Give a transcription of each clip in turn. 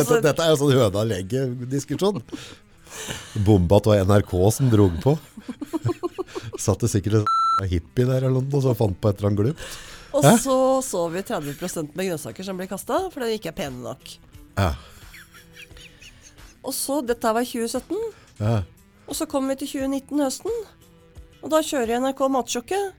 dette, dette er jo sånn høna legge-diskusjon. Bomba av NRK som drog på. Satt det sikkert en hippie der eller noe som fant på et eller annet glupt. Og Hæ? så så vi 30% med grønnsaker som ble kasta for de ikke er pene nok. Ja. Og så, dette var i 2017, Ja. og så kom vi til 2019 høsten. Og da kjører jeg NRK Matsjokket.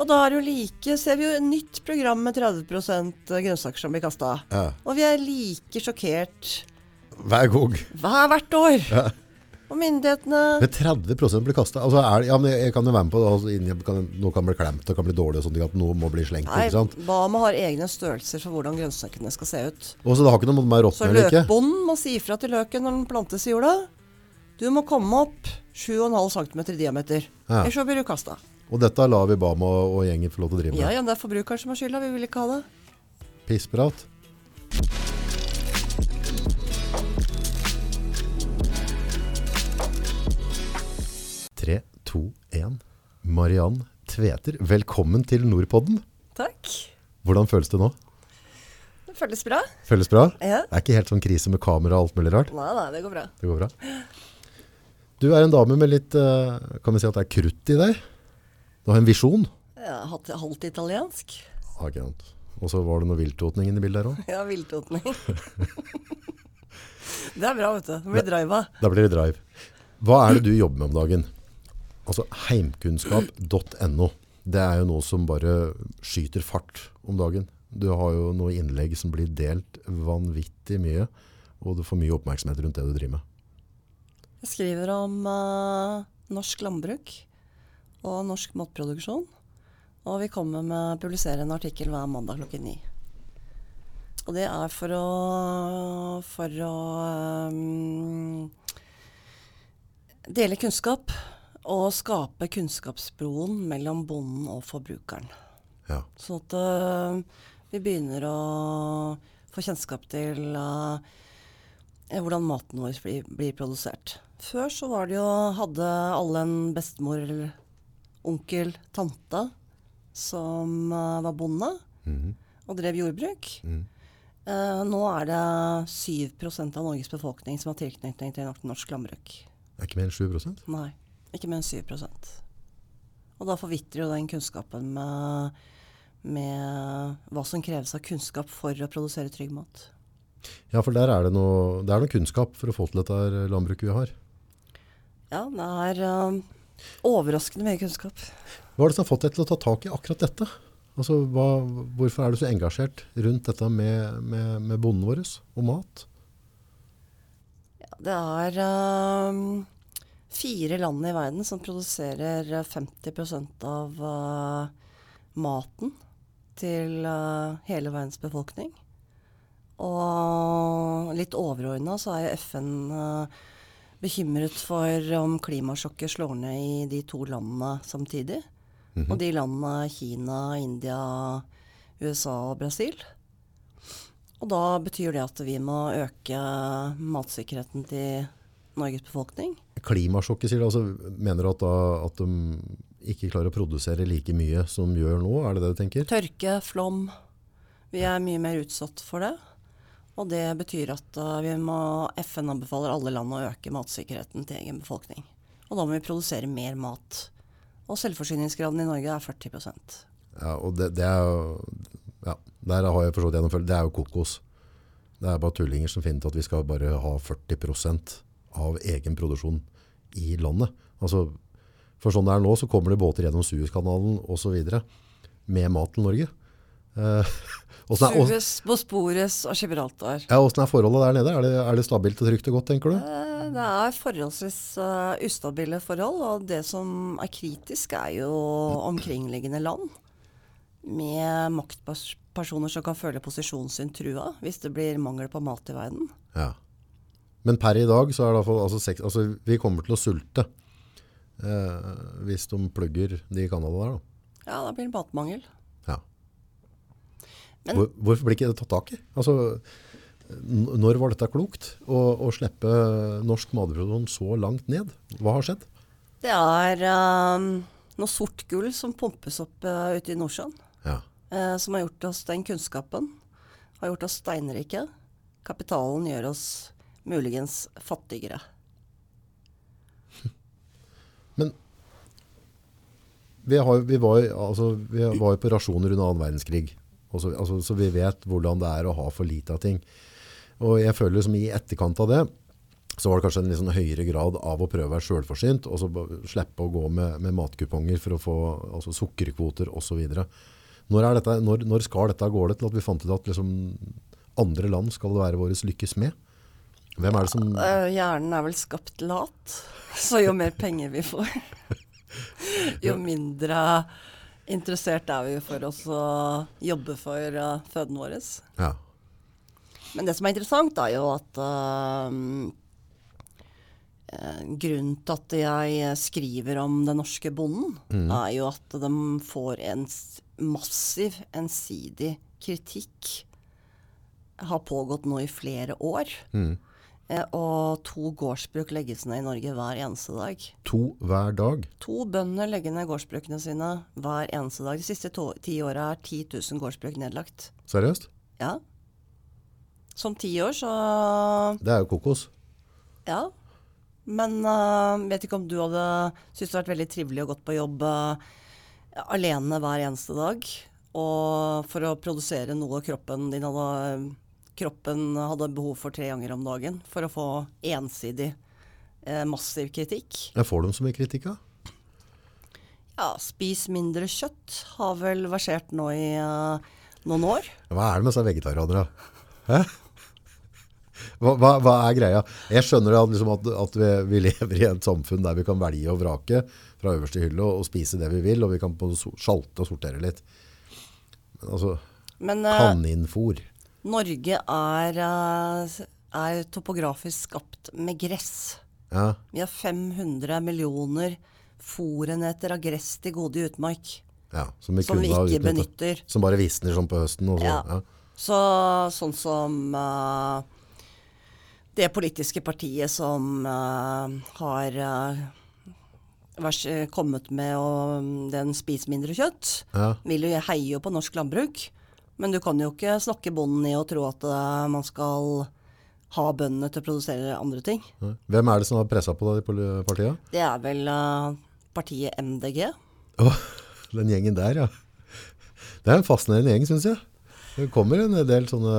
Og da er det jo like, ser vi jo et nytt program med 30% grønnsaker som blir kasta. Ja. Og vi er like sjokkert Hver gang. hver hvert år. Og myndighetene Men 30% blir kasta. Altså, er ja, men jeg kan jo være med på det. Altså, inni- kan, noe kan bli klemt og kan bli dårlig, og sånne at noe må bli slengt. Nei, ikke sant? Bama har egne størrelser for hvordan grønnsakene skal se ut. Og så det har ikke noe med Så råtne eller ikke. løkbonden må si ifra til løken når den plantes i jorda. Du må komme opp 7,5 cm i diameter. Ja. Ellers så blir du kasta. Og dette lar vi Bama og, og gjengen få lov til å drive med. Ja, ja, det er forbrukeren som har skylda. Vi vil ikke ha det. Pissprat. Tre, to, én. Mariann Tveter, velkommen til Nordpodden. Takk. Hvordan føles det nå? Det føles bra. Føles bra? Ja. Det er ikke helt sånn krise med kamera og alt mulig rart? Nei, nei, det går bra. Det går bra. Du er en dame med litt, eh, kan vi si at det er krutt i deg? Du har en visjon? Halvt italiensk. Akkurat. Og så var det noe viltotning inni bildet her også. Ja, viltotning. det er bra, vet du. Det blir driva. Da blir det drive. Hva er det du jobber med om dagen? Altså heimkunnskap.no. Det er jo noe som bare skyter fart om dagen. Du har jo noen innlegg som blir delt vanvittig mye, og du får mye oppmerksomhet rundt det du driver med. Jeg skriver om uh, norsk landbruk og norsk matproduksjon. Og vi kommer med å publisere en artikkel hver mandag klokken ni. Og det er for å for å um, dele kunnskap og skape kunnskapsbroen mellom bonden og forbrukeren. Ja. Sånn at uh, vi begynner å få kjennskap til eh, hvordan maten vår blir, blir produsert. Før så var det jo, hadde alle en bestemor, eller onkel, tante som øh, var bonde Mhm. og drev jordbruk. Mm. Uh, nå er det 7% av Norges befolkning som har tilknytning til norsk landbruk. Det er ikke mer enn 7% Nei, ikke mer enn 7% Og da forvitrer jo den kunnskapen med, med hva som kreves av kunnskap for å produsere trygg mat. Ja, for der er det noe, det er noe kunnskap for å få til dette landbruket vi har. Ja, det er eh, overraskende mye kunnskap. Hva er det som har fått deg til å ta tak i akkurat dette? Altså, hva, hvorfor er du så engasjert rundt dette med, med, med bonden vår og mat? Ja, det er eh, fire land i verden som produserer 50 av uh, maten til uh, hele verdens befolkning. Og litt overordna så er jo FN eh, bekymret for om klimasjokket slår ned i de to landene samtidig. Og de landene Kina, India, USA og Brasil. Og da betyr det at vi må øke matsikkerheten til Norges befolkning. Klimasjokket, sier du. Altså, mener du at, da, at de ikke klarer å produsere like mye som gjør nå? Er det det du tenker? Tørke, flom. Vi er mye mer utsatt for det. Og det betyr at vi må, FN anbefaler alle land å øke matsikkerheten til egen befolkning. Og da må vi produsere mer mat. Og selvforsyningsgraden i Norge er 40 Ja, og det, det er jo ja, Der har jeg forstått gjennomført. Det er jo kokos. Det er bare tullinger som finner ut at vi skal bare ha 40% av egen produksjon i landet. Altså, for sånn det er nå, så kommer det båter gjennom Suezkanalen osv. med mat til Norge. Suez, Bosporus og Gibraltar. ja, åssen er forholdet der nede? Er det, er det stabilt og trygt og godt, tenker du? Eh, Det er forholdsvis uh, ustabile forhold, og det som er kritisk, er jo omkringliggende land. Med maktpersoner som kan føle posisjonen sin trua hvis det blir mangel på mat i verden. Ja. Men per i dag så er det i hvert fall, altså, seks- altså, vi kommer til å sulte eh, hvis de plugger de kanalene der. Da. Ja, da blir det matmangel. Men- Hvor, hvorfor blir ikke det tatt tak i? Altså, når var dette klokt å, å slippe norsk matproduksjon så langt ned? Hva har skjedd? Det er um, noe sort gull som pumpes opp uh, ute i Nordsjøen. Ja. Uh, som har gjort oss den kunnskapen. Har gjort oss steinrike. Kapitalen gjør oss muligens fattigere. Men vi, har, vi, var, altså, vi var jo på rasjoner under annen verdenskrig. Også, altså, så vi vet hvordan det er å ha for lite av ting. Og jeg føler liksom i etterkant av det, så var det kanskje en litt sånn høyere grad av å prøve å være selvforsynt, og så slippe å gå med, med matkuponger for å få altså, sukkerkvoter osv. Når, når, når skal dette gå det til at vi fant ut at liksom, andre land skal det være våres lykkes med? Hvem er det som uh, Hjernen er vel skapt lat, så jo mer penger vi får, jo mindre interessert er vi for oss å jobbe for uh, føden vår. Ja. Men det som er interessant, er jo at uh, grunnen til at jeg skriver om den norske bonden, mm. er jo at de får en massiv, ensidig kritikk. Har pågått nå i flere år. Mm. Eh, og to gårdsbruk legges ned i Norge hver eneste dag. To hver dag? To bønder legger ned gårdsbrukene sine hver eneste dag. De siste to, ti åra er 10 000 gårdsbruk nedlagt. Seriøst? Ja. Som ti år, så Det er jo kokos. Ja. Men uh, vet ikke om du hadde syntes det hadde vært veldig trivelig og gått på jobb uh, alene hver eneste dag. Og for å produsere noe kroppen din hadde kroppen hadde behov for tre ganger om dagen for å få ensidig eh, massiv kritikk. Jeg får de så mye kritikk, da? Ja, spis mindre kjøtt har vel versert nå i uh, noen år. Hva er det med disse vegetarianere? Hæ? Hva, hva, hva, er greia? Jeg skjønner at, liksom, at, at vi, vi, lever i et samfunn der vi kan velge og vrake fra øverste hylle og, og spise det vi vil, og vi kan sjalte og sortere litt. Men altså, Men, uh, kaninfôr Norge er, eh, er topografisk skapt med gress. Ja. Vi har 500 millioner fòrenheter av gress til gode i utmark. Ja, som vi, som vi ikke benytter. Som bare visner sånn på høsten. Så, ja. Ja. Så, sånn som uh, det politiske partiet som uh, har uh, kommet med å, den Spis mindre kjøtt, ja. vil jo heie på norsk landbruk. Men du kan jo ikke snakke bonden i og tro at uh, man skal ha bøndene til å produsere andre ting. Hvem er det som har pressa på deg i partiet? Det er vel uh, partiet MDG. Oh, den gjengen der, ja. Det er en fascinerende gjeng, syns jeg. Det kommer en del sånne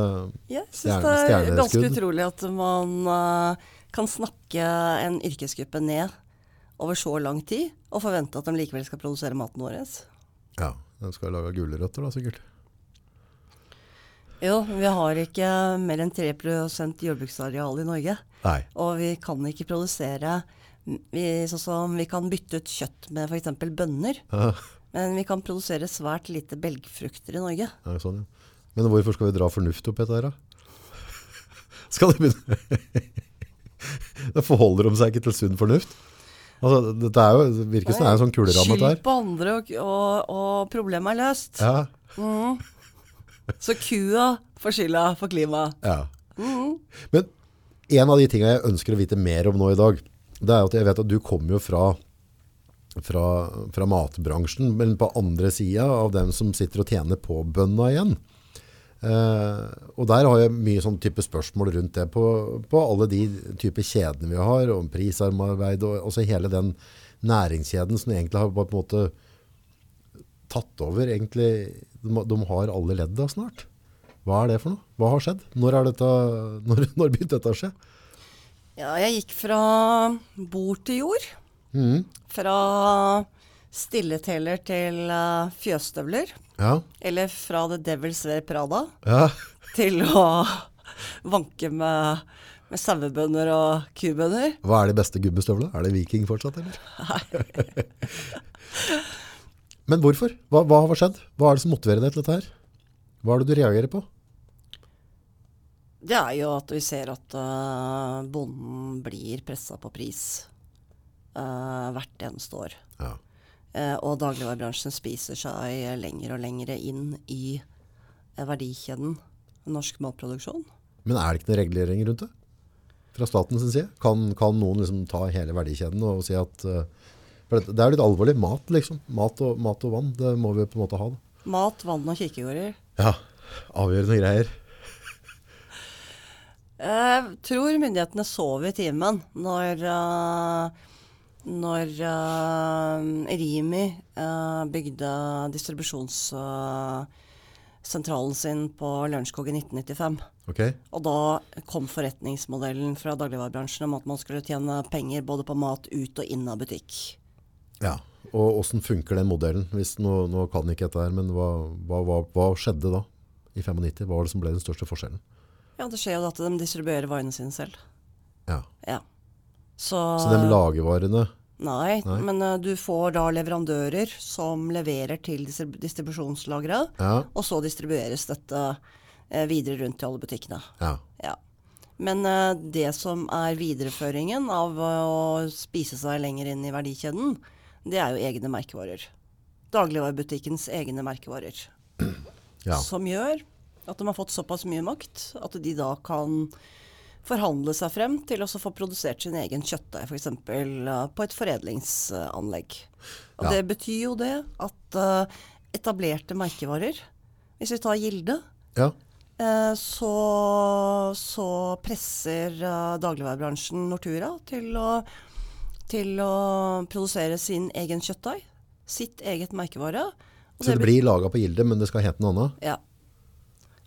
Jeg syns det er ganske utrolig at man uh, kan snakke en yrkesgruppe ned over så lang tid, og forvente at de likevel skal produsere maten vår. Ja, de skal lage gulrøtter da, sikkert. Jo, vi har ikke mer enn 3 jordbruksareal i Norge. Nei. Og vi kan ikke produsere vi, Sånn som vi kan bytte ut kjøtt med f.eks. bønner. Ja. Men vi kan produsere svært lite belgfrukter i Norge. Ja, sånn, ja. Men hvorfor skal vi dra fornuft oppi dette her, da? Skal det begynne Da forholder de seg ikke til sunn fornuft? Altså, dette er jo, virker som det er en sånn kuleramme. Skyld på andre, og, og, og problemet er løst. Ja. Mm. Så kua får skylda for klimaet. Ja. Mm. Men en av de tingene jeg ønsker å vite mer om nå i dag, det er at jeg vet at du kommer jo fra, fra, fra matbransjen, men på andre sida av dem som sitter og tjener på bønna igjen. Eh, og der har jeg mye sånn type spørsmål rundt det på, på alle de typer kjedene vi har, om prisarbeid og også hele den næringskjeden som egentlig har på en måte tatt over egentlig de, har alle ledda snart. Hva er det for noe? Hva har skjedd? Når, dette, når, når begynte dette å skje? Ja, jeg gikk fra bord til jord. Mm. Fra stilleteller til uh, fjøsstøvler. Ja. Eller fra The Devil's Wear Prada ja. til å vanke med, med sauebønder og kubønder. Hva er de beste gubbestøvlene? Er det Viking fortsatt, eller? Nei. Men hvorfor? Hva, hva, har skjedd? Hva er det som motiverer deg til dette her? Hva er det du reagerer på? Det er jo at vi ser at uh, bonden blir pressa på pris uh, hvert eneste år. Ja. Uh, og dagligvarebransjen spiser seg lenger og lenger inn i verdikjeden norsk matproduksjon. Men er det ikke noen regulering rundt det? Fra statens side? Kan, kan noen liksom ta hele verdikjeden og si at for det, det er litt alvorlig. Mat, liksom. Mat og, mat og, vann. Det må vi på en måte ha. Da. Mat, vann og kirkegårder. Ja. Avgjørende greier. Jeg tror myndighetene sov i timen når, uh, når uh, Rimi bygde distribusjonssentralen sin på Lørenskog i 1995. Okay. Og da kom forretningsmodellen fra dagligvarebransjen om at man skulle tjene penger både på mat ut og inn av butikk. Ja, og hvordan funker den modellen? Hvis, nå, nå kan ikke dette her, men hva, hva, hva, hva, skjedde da i 95? Hva var det som ble den største forskjellen? Ja, Det skjer jo at de distribuerer varene sine selv. Ja. ja. Så, Så de lagervarene Nei, nei. men uh, du får da leverandører som leverer til distribusjonslagre, ja. og så distribueres dette uh, videre rundt til alle butikkene. Ja. ja. Men uh, det som er videreføringen av å spise seg lenger inn i verdikjeden, det er jo egne merkevarer. Dagligvarebutikkens egne merkevarer. Ja. Som gjør at de har fått såpass mye makt at de da kan forhandle seg frem til å få produsert sin egen kjøttdeig, f.eks. Uh, på et foredlingsanlegg. Og ja. Det betyr jo det at uh, etablerte merkevarer, hvis vi tar Gilde, ja. uh, så, så, presser dagligvarebransjen Nortura til å, til å produsere sin egen kjøttdeig. Sitt eget merkevare. Så det, det blir laga på Gilde, men det skal hete noe annet? Ja.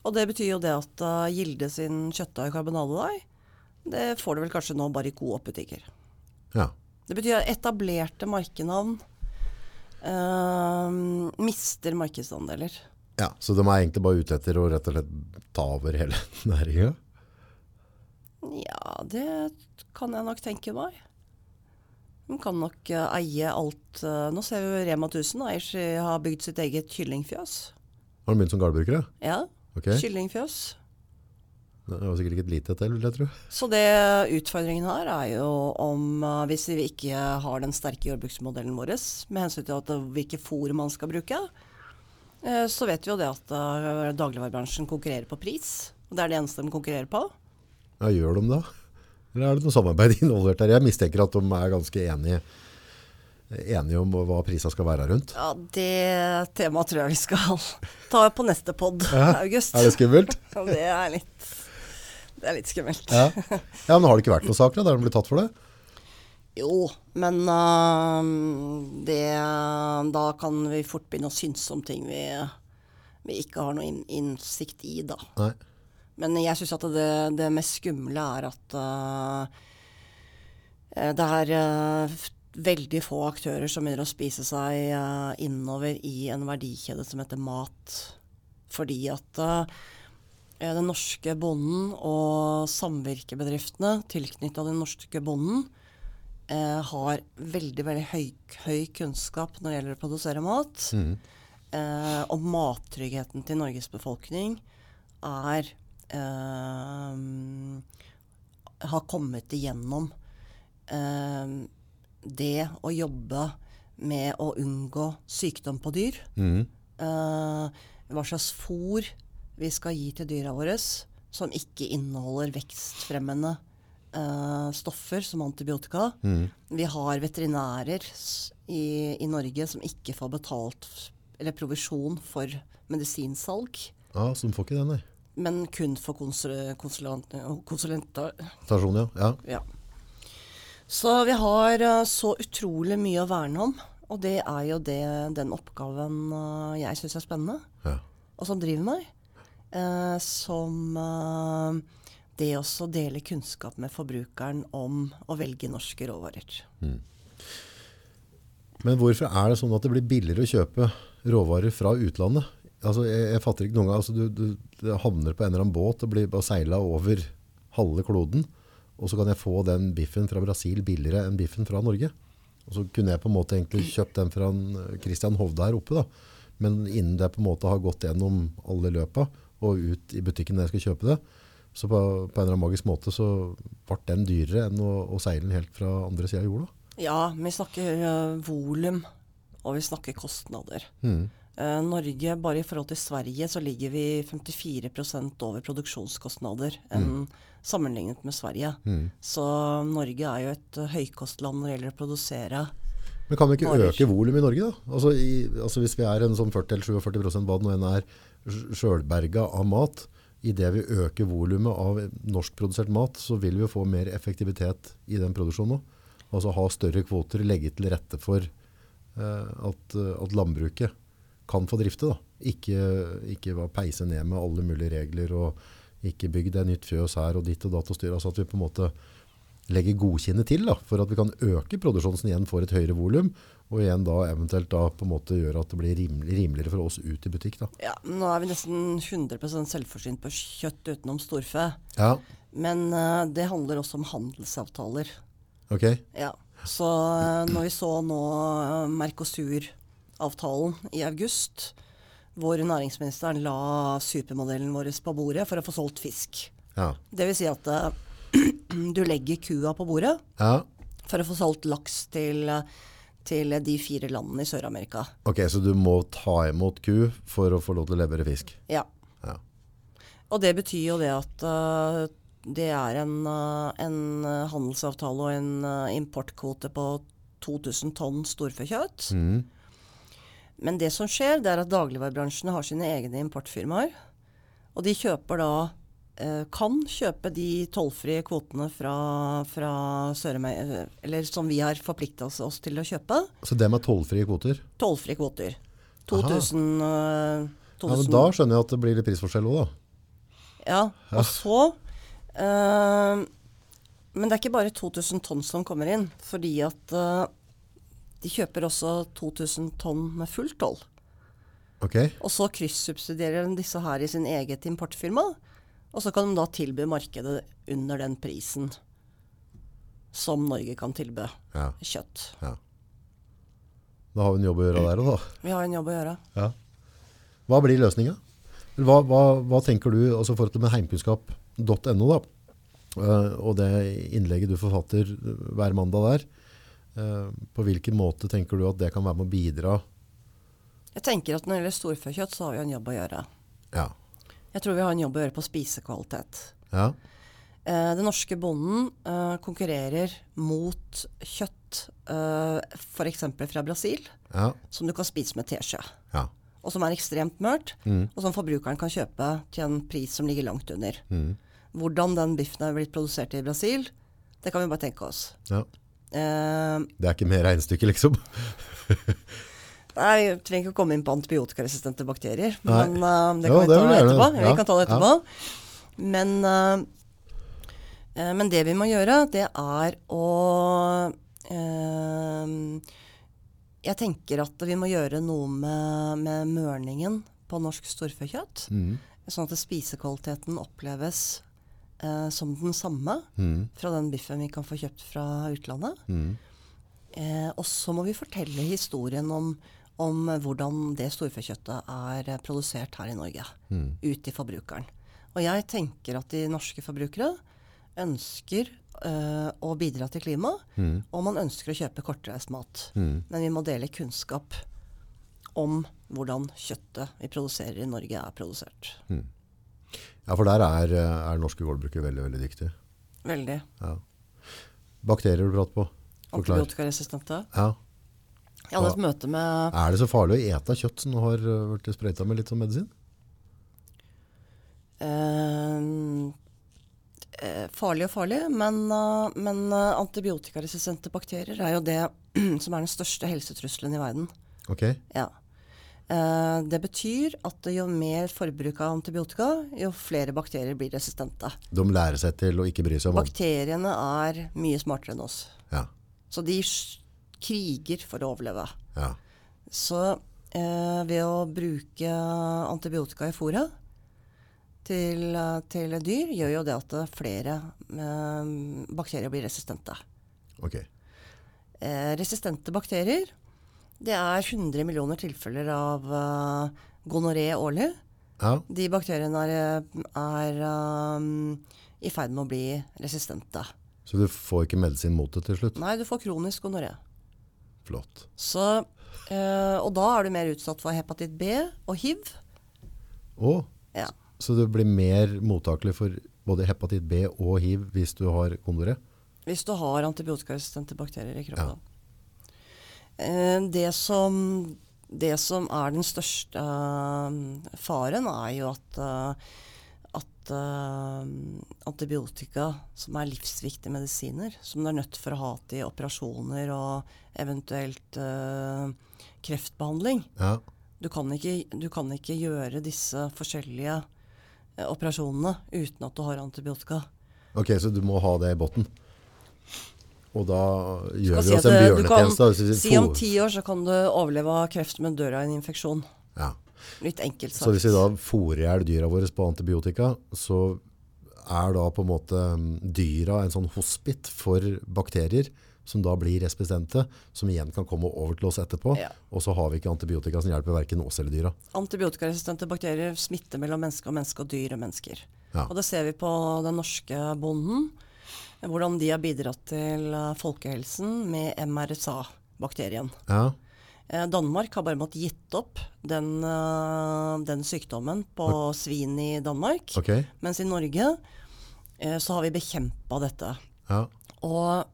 Og det betyr jo det at uh, Gilde sin kjøttdeig og karbonadedeig, det får du vel kanskje nå bare i Coop-butikker. Ja. Det betyr at etablerte markenavn uh, mister markedsandeler. Ja, Så de er egentlig bare ute etter å rett og slett ta over hele næringa? Ja, det kan jeg nok tenke meg. De kan nok uh, eie alt uh, Nå ser vi Rema 1000 eier, har bygd sitt eget kyllingfjøs. Har de begynt som gårdbrukere? Ja. Okay. Kyllingfjøs. Det var sikkert ikke et lite til, vil jeg tro. Så det utfordringen her er jo om hvis vi ikke har den sterke jordbruksmodellen vår med hensyn til at, hvilke fôr man skal bruke, så vet vi jo det at dagligvarebransjen konkurrerer på pris. Og det er det eneste de konkurrerer på. Ja, Gjør de det? Eller er det noe samarbeid involvert der? Jeg mistenker at de er ganske enige enige om hva prisa skal være rundt? Ja, Det temaet tror jeg vi skal ta på neste pod, ja, August. Er det skummelt? Ja, det er litt, det er litt skummelt. Ja. ja. Men har det ikke vært noen saker der de blir tatt for det? Jo, men uh, det, da kan vi fort begynne å synse om ting vi, vi ikke har noe innsikt i, da. Nei. Men jeg syns at det, det, mest skumle er at uh, det er uh, veldig få aktører som begynner å spise seg uh, innover i en verdikjede som heter mat. Fordi at den norske bonden og samvirkebedriftene tilknytta den norske bonden har veldig veldig høy, høy, kunnskap når det gjelder å produsere mat. Mm. og mattryggheten til Norges befolkning er har kommet igjennom det å jobbe med å unngå sykdom på dyr. Mm. Uh, hva slags fôr vi skal gi til dyra våre som ikke inneholder vekstfremmende stoffer som antibiotika. Mm. Vi har veterinærer i, i, Norge som ikke får betalt eller provisjon for medisinsalg. Ja, Som får ikke det, nei. Men kun for konsulenter. Konsulenter. ja. ja. ja. Så vi har uh, så utrolig mye å verne om. Og det er jo det, den oppgaven uh, jeg syns er spennende, ja. og som driver meg. Eh, som det også dele kunnskap med forbrukeren om å velge norske råvarer. Mm. Men hvorfor er det sånn at det blir billigere å kjøpe råvarer fra utlandet? Altså, jeg, jeg fatter ikke noen gang, altså, du, du, havner på en eller annen båt og blir seila over halve kloden. Og så kan jeg få den biffen fra Brasil billigere enn biffen fra Norge. Og så kunne jeg på en måte egentlig kjøpt den fra Christian Hovde her oppe. da. Men innen det på en måte har gått gjennom alle løpa og ut i butikken når jeg skal kjøpe det, så på, på en eller annen magisk måte så ble den dyrere enn å, å seile den helt fra andre sida av jorda. Ja, vi snakker uh, volum, og vi snakker kostnader. Mm. Uh, Norge, bare i forhold til Sverige, så ligger vi 54 over produksjonskostnader enn mm sammenlignet med Sverige. Mm. Så Norge er jo et uh, høykostland når det gjelder å produsere Men kan vi ikke øke volumet i Norge, da? Altså, i, altså Hvis vi er en sånn 40 eller 47 hva det nå enn er, sjølberga av mat, idet vi øker volumet av norskprodusert mat, så vil vi jo få mer effektivitet i den produksjonen òg. Altså ha større kvoter, legge til rette for uh, at, at, landbruket kan få drifte. Da. Ikke, ikke peise ned med alle mulige regler og ikke bygg det nytt fjøs her og ditt og datt og styr. Altså at vi på en måte legger godkjennet til da, for at vi kan øke produksjonen igjen for et høyere volum. Og igjen da eventuelt da på en måte gjøre at det blir rimelig, rimeligere for oss ut i butikk. da. Ja, Nå er vi nesten 100% selvforsynt på kjøtt utenom storfe. Ja. Men uh, det handler også om handelsavtaler. Ok. Ja. Så uh, når vi så nå uh, Mercosur-avtalen i august, hvor næringsministeren la supermodellen vår på bordet for å få solgt fisk. Ja. Det vil si at du legger kua på bordet ja. for å få solgt laks til til de fire landene i Sør-Amerika. Ok, Så du må ta imot ku for å få lov til å levere fisk? Ja. ja. Og det betyr jo det at uh, det er en, uh, en, handelsavtale og en uh, importkvote på 2000 tonn storfekjøtt. Mm. Men det som skjer, det er at dagligvarebransjen har sine egne importfirmaer. Og de kjøper da Eh, kan kjøpe de tollfrie kvotene fra, fra Sør-Amerika, eller som vi har forplikta oss, til å kjøpe. Så dem er tollfrie kvoter? Tollfrie kvoter. 2000, uh, 2000, Ja, men Da skjønner jeg at det blir litt prisforskjell òg, da. Ja. Og så uh, Men det er ikke bare 2000 tonn som kommer inn. Fordi at uh, de kjøper også 2000 tonn med full toll. Okay. Og så kryssubsidierer de disse her i sin eget importfirma. Og så kan de da tilby markedet under den prisen som Norge kan tilby ja. kjøtt. Ja. Da har vi en jobb å gjøre der òg, da. Vi har en jobb å gjøre. Ja. Hva blir løsninga? Hva, hva, hva, tenker du altså for at med heimkunnskap.no, da? Uh, og det innlegget du forfatter hver mandag der. Uh, på hvilken måte tenker du at det kan være med å bidra? Jeg tenker at Når det gjelder storfekjøtt, så har vi en jobb å gjøre. Ja. Jeg tror vi har en jobb å gjøre på spisekvalitet. Ja. Eh, den norske bonden eh, konkurrerer mot kjøtt eh, f.eks. fra Brasil, ja. som du kan spise med teskje. Ja. Og som er ekstremt mørt, mm. og som forbrukeren kan kjøpe til en pris som ligger langt under. Mm. Hvordan den biffen er blitt produsert i Brasil, det kan vi bare tenke oss. Ja. Eh, det er ikke mer regnestykke, liksom? Nei, Vi trenger ikke å komme inn på antibiotikaresistente bakterier. Men uh, det kan jo, vi det ta etterpå. Ja, vi kan ta det etterpå. Ja. Men, uh, men, det vi må gjøre, det er å uh, Jeg tenker at vi må gjøre noe med, med mørningen på norsk storfekjøtt. Mm. Sånn at spisekvaliteten oppleves som den samme mm. fra den biffen vi kan få kjøpt fra utlandet. Mm. og så må vi fortelle historien om om hvordan det storfekjøttet er produsert her i Norge. Mm. Ut til forbrukeren. Og jeg tenker at de norske forbrukere ønsker øh, å bidra til klima, mm. og man ønsker å kjøpe kortreist mat. Mm. Men vi må dele kunnskap om hvordan kjøttet vi produserer i Norge, er produsert. Mm. Ja, for der er, er norske gårdbrukere veldig, veldig dyktige. Veldig. Ja. Bakterier du prater på? Forklar. Antibiotikaresistente. Ja. Jeg hadde et møte med Er det så farlig å ete kjøtt som har blitt sprøyta med litt sånn medisin? Uh, farlig og farlig, men, men antibiotikaresistente bakterier er jo det som er den største helsetrusselen i verden. Ok. Ja. Det betyr at jo mer forbruk av antibiotika, jo flere bakterier blir resistente. De lærer seg til å ikke bry seg om Bakteriene er mye smartere enn oss. Ja. Så de kriger for å overleve. Ja. Så eh, ved å bruke antibiotika i fôret til, til, dyr, gjør jo det at flere eh, bakterier blir resistente. Okay. Eh, resistente bakterier det er 100 millioner tilfeller av uh, gonoré årlig. Ja. De bakteriene er, er um, i ferd med å bli resistente. Så du får ikke medisin mot det til slutt? Nei, du får kronisk gonoré. Flott. Så, uh, og da er du mer utsatt for hepatitt B og hiv. Å, Ja. så du blir mer mottakelig for både hepatitt B og hiv hvis du har gonoré? Hvis du har antibiotikaresistente bakterier i kroppen. Eh, det, som, det som er den største uh, faren, er jo at, uh, at eh, antibiotika, som er livsviktige medisiner, som du er nødt for å ha til operasjoner og eventuelt eh, kreftbehandling Ja. du kan, ikke, du kan ikke gjøre disse forskjellige eh, operasjonene uten at du har antibiotika. Ok, så du må ha det i botten. Og da gjør vi oss en det- du kan bjørnetjeneste. Si om ti år så kan du overleve av kreft, men dør av en infeksjon. Ja. Litt enkelt sagt. Så hvis vi da fôrer i hjel dyra våre på antibiotika, så er da på en måte mm, dyra en sånn hospit for bakterier som da blir resistente, som igjen kan komme over til oss etterpå. Ja. Og så har vi ikke antibiotika som hjelper hverken oss eller dyra. Antibiotikaresistente bakterier smitter mellom menneske og menneske og dyr og mennesker. Ja. Og det ser vi på den norske bonden, hvordan de har bidratt til eh, folkehelsen med MRSA-bakterien. Ja, Eh, Danmark har bare måttet gitt opp den, eh, den sykdommen på svin i Danmark. ok. Mens i Norge så har vi bekjempa dette. Ja. Og,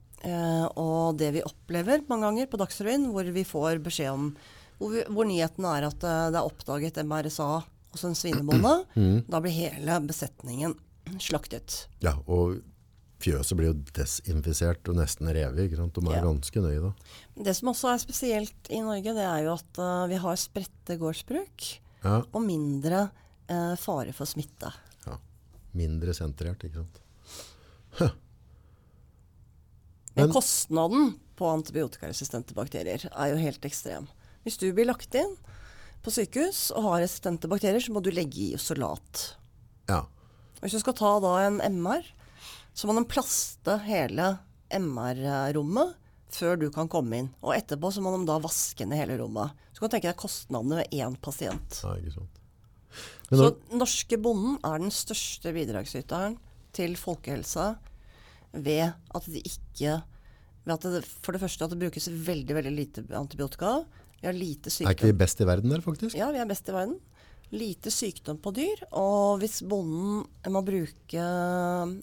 og det vi opplever mange ganger på Dagsrevyen, hvor vi får beskjed om hvor, vi, hvor nyheten er at det er oppdaget MRSA hos en svinebonde, Mm. da blir hele besetningen slaktet. ja, og fjøset blir jo desinfisert og nesten revet. ikke sant? De er Ja. ganske nøye da. Det som også er spesielt i Norge, det er jo at uh, vi har spredte gårdsbruk Ja, og mindre uh, fare for smitte. ja. Mindre sentrert, ikke sant? Men Men- kostnaden på antibiotikaresistente bakterier er jo helt ekstrem. Hvis du blir lagt inn på sykehus og har resistente bakterier, så må du legge i isolat. Ja. Hvis du skal ta da en MR, så må de plaste hele MR-rommet før du kan komme inn. Og etterpå så må de da vaske ned hele rommet. Så du kan tenke deg kostnadene ved én pasient. ja, ikke sant. Men Så norske bonden er den største bidragsyteren til folkehelsa ved at det ikke ved at det, For det første at det brukes veldig veldig lite antibiotika. Vi har lite er ikke vi sykdom. best i verden der, faktisk? Ja, vi er best i verden. Lite sykdom på dyr. Og hvis bonden må bruke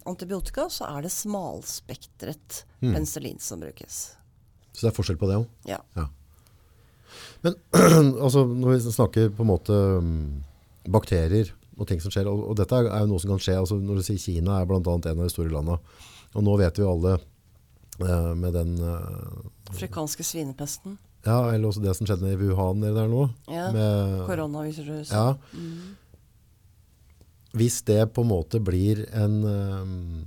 antibiotika, så er det smalspektret mm. penicillin som brukes. Så det er forskjell på det òg? Ja. Ja. Men altså, når vi snakker på en måte um, bakterier og ting som skjer, og, og dette er jo noe som kan skje, altså når du sier Kina er annet en av de store landene, og nå vet vi jo alle eh, med den, eh, Afrikanske svinepesten. Ja, eller også det som skjedde i Wuhan eller der nå, Ja. Koronaviruset. Ja. Mm. hvis det på en måte blir en, um,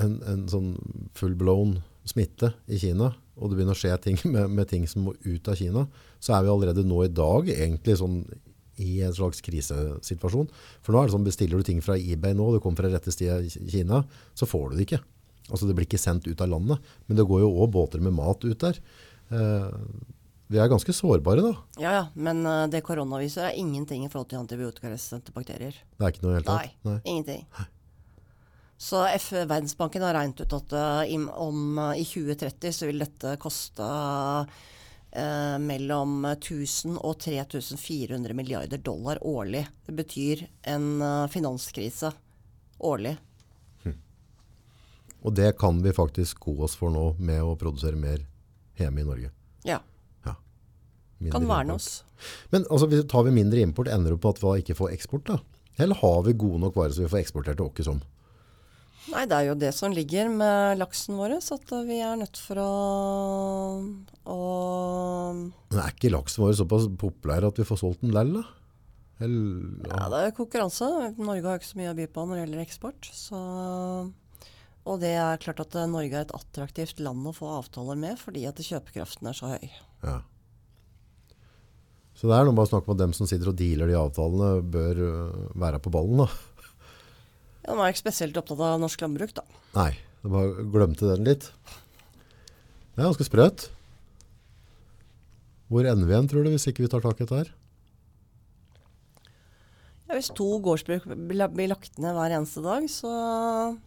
en, en sånn full-blown smitte i Kina, og det begynner å skje ting med, med ting som må ut av Kina, så er vi allerede nå i dag egentlig sånn i en slags krisesituasjon. For nå er det sånn, bestiller du ting fra eBay nå, og det kommer fra rette sted i Kina, så får du det ikke. Altså det blir ikke sendt ut av landet, men det går jo også båter med mat ut der. Eh, vi er ganske sårbare da. Ja, ja, men eh, det koronaviruset er ingenting i forhold til antibiotikaresistente bakterier. Det er ikke noe helt Nei, tatt. Nei. ingenting. Så F Verdensbanken har regnet ut at eh, im- om, i 2030 så vil dette koste eh, mellom 1000 og 3400 milliarder dollar årlig. Det betyr en finanskrise årlig. Og det kan vi faktisk gå oss for nå med å produsere mer hjemme i Norge. Ja, Ja. Kan verne oss. Men altså, hvis tar vi mindre import, ender det på at vi ikke får eksport da? Eller har vi gode nok varer så vi får eksportert åkke som? Nei, det er jo det som ligger med laksen vår, så at eh, vi er nødt for å, å Men er ikke laksen vår såpass populær at vi får solgt den lell da? Eller, Ja, det er konkurranse. Norge har ikke så mye å by på når det gjelder eksport. Så, og det er klart at eh, Norge er et attraktivt land å få avtaler med, fordi at kjøpekraften er så høy. ja. Så det er noe med å snakke at dem som sitter og dealer de avtalene, bør øh, være på ballen da. Ja, nå er ikke spesielt opptatt av norsk landbruk, da. Nei, jeg bare glemte den litt. Det er ganske sprøt. Hvor ender vi igjen, tror du, hvis ikke vi tar tak i dette her? Hvis to gårdsbruk blir lagt ned hver eneste dag, så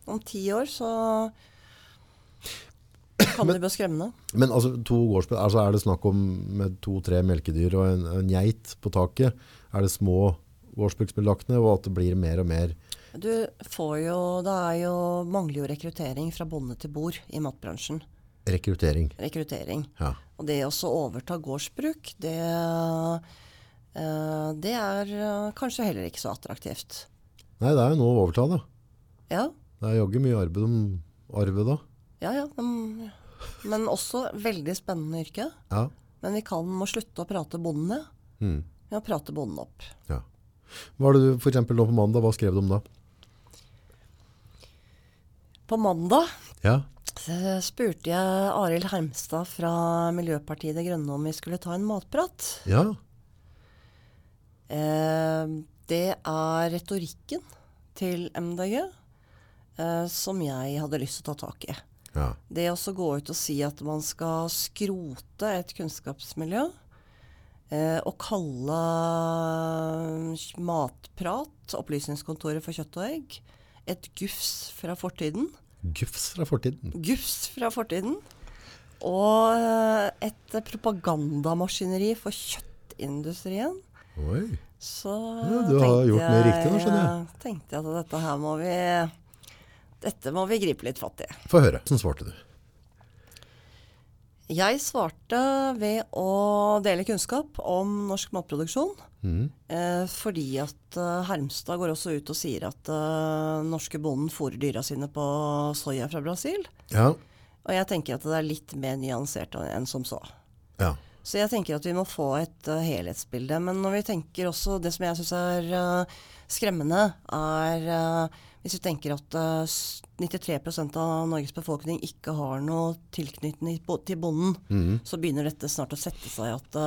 om ti år så kan det bli skremmende. Men altså, to gårdsbruk, altså er det snakk om med to-tre melkedyr og en, en geit på taket? Er det små gårdsbruk som blir lagt ned, og at det blir mer og mer? Du får jo Det er jo mangler jo rekruttering fra bonde til bord i matbransjen. Rekruttering. Rekruttering. Ja. Og det å overta gårdsbruk, det det er eh, kanskje heller ikke så attraktivt. Nei, det er jo nå å overta, da. Ja, Det er jaggu mye arbeid om arvet da. ja. ja men, men også veldig spennende yrke. Ja. Men vi kan må slutte å prate bonden ned. Mm. Vi må prate bonden opp. ja. Hva er det du, for eksempel nå på mandag, hva skrev du om da? På mandag Ja. spurte jeg Arild Hermstad fra Miljøpartiet De Grønne om vi skulle ta en matprat. Ja. Eh, det er retorikken til MDG eh, som jeg hadde lyst til å ta tak i. Ja. Det å gå ut og si at man skal skrote et kunnskapsmiljø, eh, og kalle matprat, Opplysningskontoret for kjøtt og egg, et gufs fra fortiden. Gufs fra fortiden. Gufs fra fortiden. Og et propagandamaskineri for kjøttindustrien. Oi. Så Ja, du har gjort mye riktig nå, skjønner jeg. tenkte jeg at dette her må vi Dette må vi gripe litt fatt i. Få høre. Hvordan svarte du? Jeg svarte ved å dele kunnskap om norsk matproduksjon. Mm. Eh, fordi at eh, Hermstad går også ut og sier at eh, norske bonden fôrer dyra sine på soya fra Brasil. Ja. Og jeg tenker at det er litt mer nyansert enn som så. Ja. Så jeg tenker at vi må få et uh, helhetsbilde. Men når vi tenker også Det som jeg syns er uh, skremmende, er uh, hvis vi tenker at 93% av Norges befolkning ikke har noe tilknytning til bonden, mm. så begynner dette snart å sette seg at,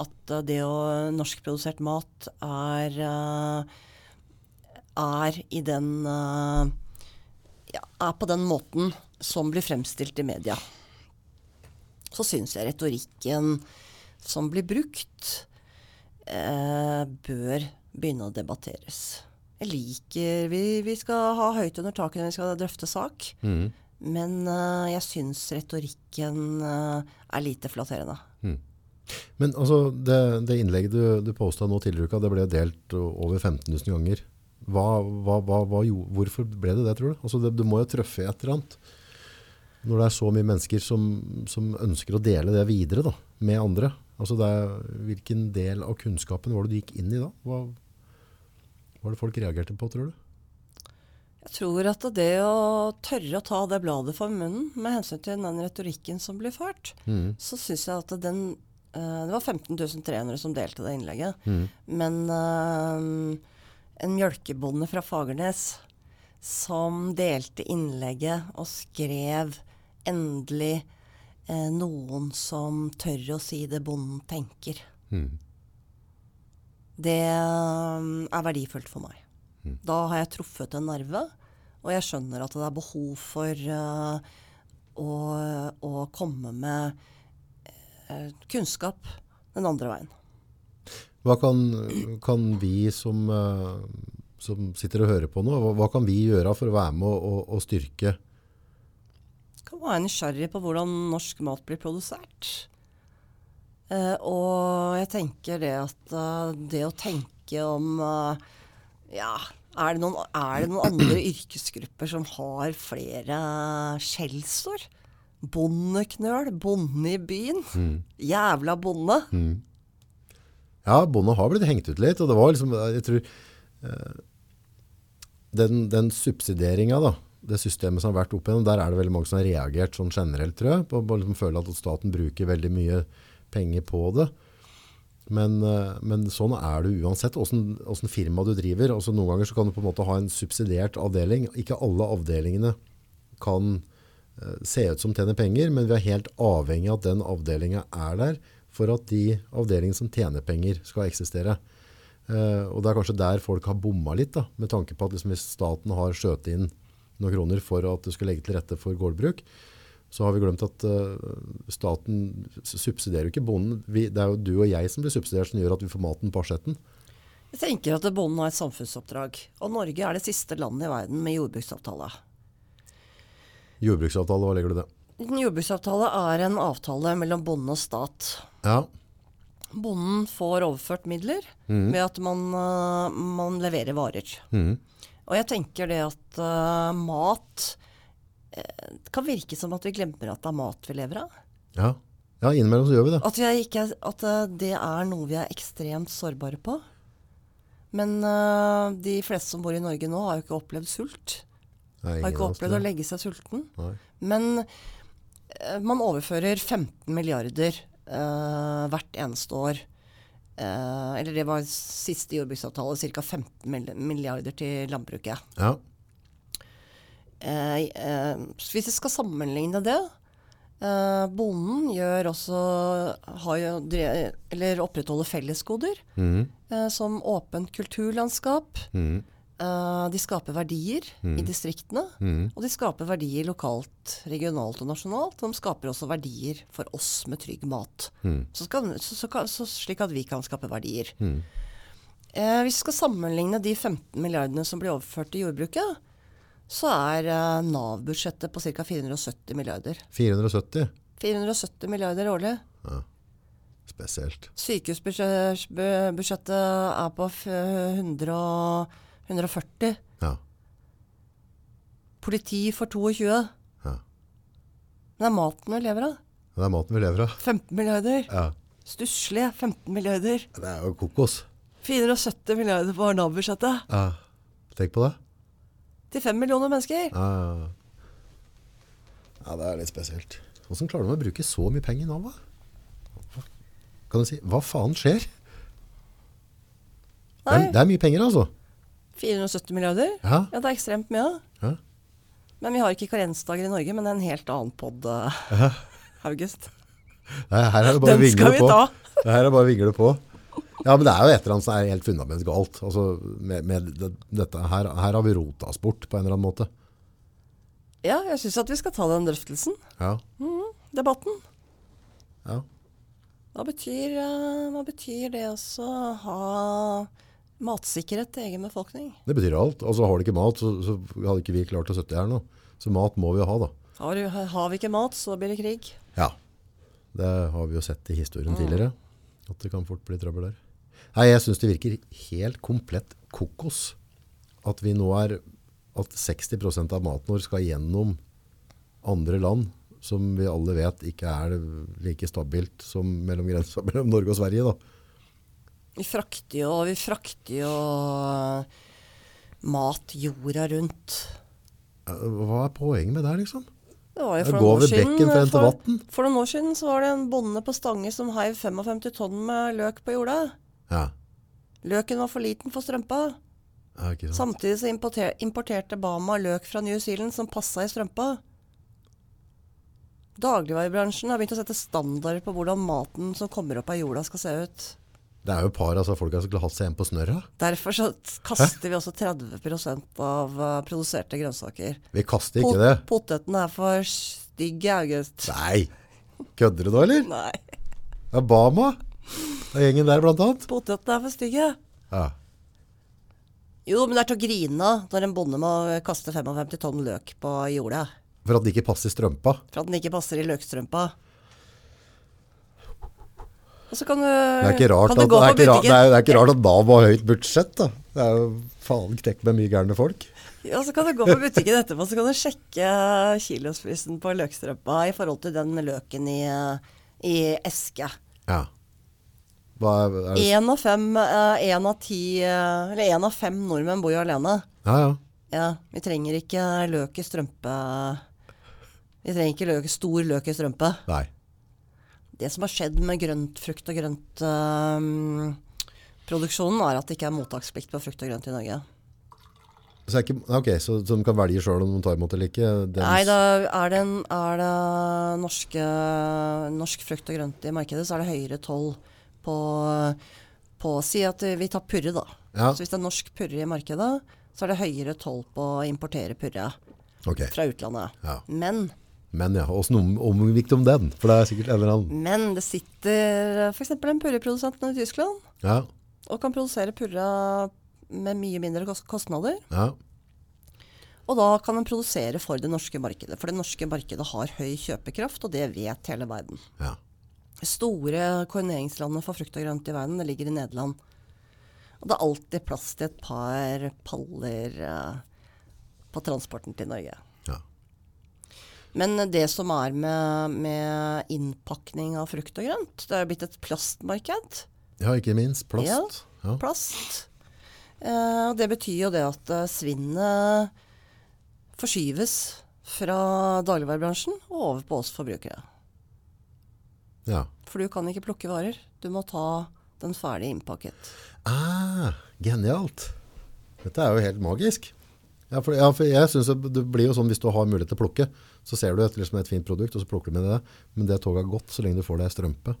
at det å norskprodusert mat er er i den ja, er på den måten som blir fremstilt i media så syns jeg retorikken som blir brukt, eh, bør begynne å debatteres. Jeg liker vi, vi skal ha høyt under taket når vi skal drøfte sak. Mm. Men uh, jeg syns retorikken uh, er lite flatterende. Men altså, det, det innlegget du, du posta nå tidligere i uka, det ble delt over 15 000 ganger. Hva, hva, hva, hva, hvorfor ble det det, tror du? Altså, det, du må jo treffe et eller annet. Når det er så mye mennesker som, som ønsker å dele det videre da, med andre. Altså, er, hvilken del av kunnskapen var det du gikk inn i da? Hva var det folk reagerte på, tror du? Jeg tror at det å tørre å ta det bladet for munnen med hensyn til den retorikken som blir ført, mm. så syns jeg at den eh, Det var 15 300 som delte det innlegget. Mm. Men eh, en mjølkebonde fra Fagernes som delte innlegget og skrev 'Endelig eh, noen som tør å si det bonden tenker'. Mm. Det eh, er verdifullt for meg. Da har jeg truffet en nerve, og jeg skjønner at det er behov for uh, å, å komme med uh, kunnskap den andre veien. Hva kan, kan vi som, uh, som sitter og hører på nå, hva, hva kan vi gjøre for å være med og, og, og styrke kan er nysgjerrig på hvordan norsk mat blir produsert. Uh, og jeg tenker det at uh, det å tenke om uh, Ja, er det, noen, er det noen andre yrkesgrupper som har flere skjellsord? Bondeknøl, bonde i byen. Jævla bonde. Ja, bonde har blitt hengt ut litt, og det var liksom, jeg tror, den, den subsidieringen da, det systemet som har vært opp igjennom, der er det veldig mange som har reagert sånn generelt, tror jeg, på å liksom føle at staten bruker veldig mye penger på det. Men, eh, men sånn er det uansett, hvordan firma du driver. Altså, noen ganger kan du på en måte ha en subsidiert avdeling. Ikke alle avdelingene kan uh, se ut som tjener penger, men vi er helt avhengig av at den avdelingen er der for at de avdelingene som tjener penger skal eksistere. Uh, og det er kanskje der folk har bomma litt, da, med tanke på at liksom hvis staten har skjøtet inn noen kroner for at du skal legge til rette for gårdbruk, så har vi glemt at eh, staten subsidierer jo ikke bonden. Vi, det er jo du og jeg som blir subsidiert som gjør at vi får maten på asjetten. Jeg tenker at bonden har et samfunnsoppdrag. Og Norge er det siste landet i verden med jordbruksavtale. Jordbruksavtale, hva legger du i det? Jordbruksavtale er en avtale mellom bonde og stat. Ja, Bonden får overført midler ved at man, øh, man leverer varer. Mhm. Og jeg tenker det at uh, mat eh, Det kan virke som at vi glemmer at det er mat vi lever av. ja, Ja, innimellom så gjør vi det. At, jeg ikke, at eh, det er noe vi er ekstremt sårbare på. Men uh, de fleste som bor i Norge nå, har jo ikke opplevd sult. Nei, Har ikke opplevd å legge seg sulten. Nei. Men uh, man overfører 15 milliarder eh, hvert eneste år. Eh, eller det var siste jordbruksavtale, ca. 15 milliarder til landbruket. Ja. Uh, uh, hvis vi skal sammenligne det Bonden gjør også har eller opprettholder fellesgoder, mm. som åpent kulturlandskap. Mhm. Eh, de skaper verdier i distriktene. mm. Og de skaper verdier lokalt, regionalt og nasjonalt. Og de skaper også verdier for oss med trygg mat. Mm. Så skal, så, så, så, slik at vi kan skape verdier. Eh, hvis vi skal sammenligne de 15 milliardene som blir overført til jordbruket, så er eh, Nav-budsjettet på ca. 470 milliarder. 470. 470 milliarder årlig. Spesielt. Sykehusbudsjettet er på f- 100 og 140. Ja. Politi for 22. Ja. Men det er maten vi lever av. Det er maten vi lever av. 15 milliarder. Ja. Stusslige 15 milliarder. Det er jo kokos. 470 milliarder på Nav-budsjettet. Ja. Tenk på det. Til 5 millioner mennesker. Ja. ja, det er litt spesielt. Hvordan klarer de å bruke så mye penger i Nav? da? Kan du si, hva faen skjer? Det er, det er mye penger, altså. 470 milliarder. Ja. Ja, det er ekstremt mye. Ja. Men vi har ikke karensdager i Norge, men det er en helt annen pod, ja. August. Nei, her er det bare å vingle på. Det her er bare å vingle på. Ja, men det er jo et eller annet som er helt fundament galt. Altså, med, med det, dette her, her har vi rota oss bort på en eller annen måte. Ja, jeg syns at vi skal ta den drøftelsen. Ja. Debatten. ja. Hva betyr, eh, hva betyr det å ha matsikkerhet til egen befolkning? Det betyr alt. Altså, har du ikke mat, så, så hadde ikke vi klart å sitte her nå. Så mat må vi jo ha, da. Har, du- har vi ikke mat, så blir det krig. Ja. Det har vi jo sett i historien tidligere. At det kan fort bli trøbbel der. Nei, jeg syns det virker helt komplett kokos at vi nå er at 60% av maten vår skal gjennom andre land som vi alle vet ikke er like stabilt som mellom grensa mellom Norge og Sverige. Da. Vi frakter jo, vi frakter jo mat jorda rundt. Eh, Hva er poenget med det, liksom? Det var jo for noen siden, for, for noen år siden så var det en bonde på Stange som heiv 55 tonn med løk på jorda. Ja, Løken var for liten for strømpa. ja. Samtidig så importer, importerte Bama løk fra New Zealand som passa i strømpa. Dagligvarebransjen har begynt å sette standarder på hvordan maten som kommer opp av jorda skal se ut. Det er jo et par altså, folk som skulle hatt seg en på snørra. Derfor så kaster kaster vi også 30 av uh, produserte grønnsaker. Vi kaster ikke det. Poteten er for stygg i august. Nei! Kødder du nå, eller? Nei. Det er Bama. Det er gjengen der, blant annet. Potetene er for stygge. Ja. Jo, men det er til å grine av når en bonde må kaste 55 tonn løk på jorda. For at den ikke passer i strømpa. For at den ikke passer i løkstrømpa. Og så kan du, Det er kan at, du det gå er på butikken. det er, det er ikke rart at Nav har høyt budsjett. da. Det er jo faen knekk med mye gærne folk. Ja, så kan du gå på butikken etterpå så kan du sjekke kilosprisen på løkstrømpa i forhold til den løken i, i eske. Ja. Én av fem, eh, en av ti, eh, eller en av fem nordmenn bor jo alene. Ja, ja. Ja, vi trenger ikke løk i strømpe. Vi trenger ikke løk, stor løk i strømpe. Nei. Det som har skjedd med grønt, frukt og grønt eh, produksjonen, er at det ikke er mottaksplikt på frukt og grønt i Norge. Så, ikke, okay, så, så de kan velge sjøl om de tar imot eller ikke? Dems- Nei, da er det, er det norske, norsk frukt og grønt i markedet, så er det høyere toll på, på Si at vi tar purre, da. Ja. Så hvis det er norsk purre i markedet, så er det høyere toll på å importere purre okay. fra utlandet. ja. Men, Men ja, åssen om, omgikk om den? For det er sikkert en eller annen men det sitter f.eks. en purreprodusent i Tyskland Ja, og kan produsere purre med mye mindre kostnader. ja. Og da kan en produsere for det norske markedet. For det norske markedet har høy kjøpekraft, og det vet hele verden. ja. Store koordineringslandet for frukt og grønt i verden det ligger i Nederland. Og det er alltid plass til et par paller eh, på transporten til Norge. Men det som er med, med innpakning av frukt og grønt, det er blitt et plastmarked. Ja, ikke minst. Plast. Ja. Plast. Eh, det betyr jo det at eh, svinnet forskyves fra dagligvarebransjen og over på oss forbrukere. ja. For du kan ikke plukke varer. Du må ta den ferdig innpakket. Ah, genialt. Dette er jo helt magisk. Ja, for, ja, for jeg synes det blir jo sånn hvis du har mulighet til å plukke, så ser du et, liksom et fint produkt, og så plukker du med det. Men det toget har gått så lenge du får deg strømpe.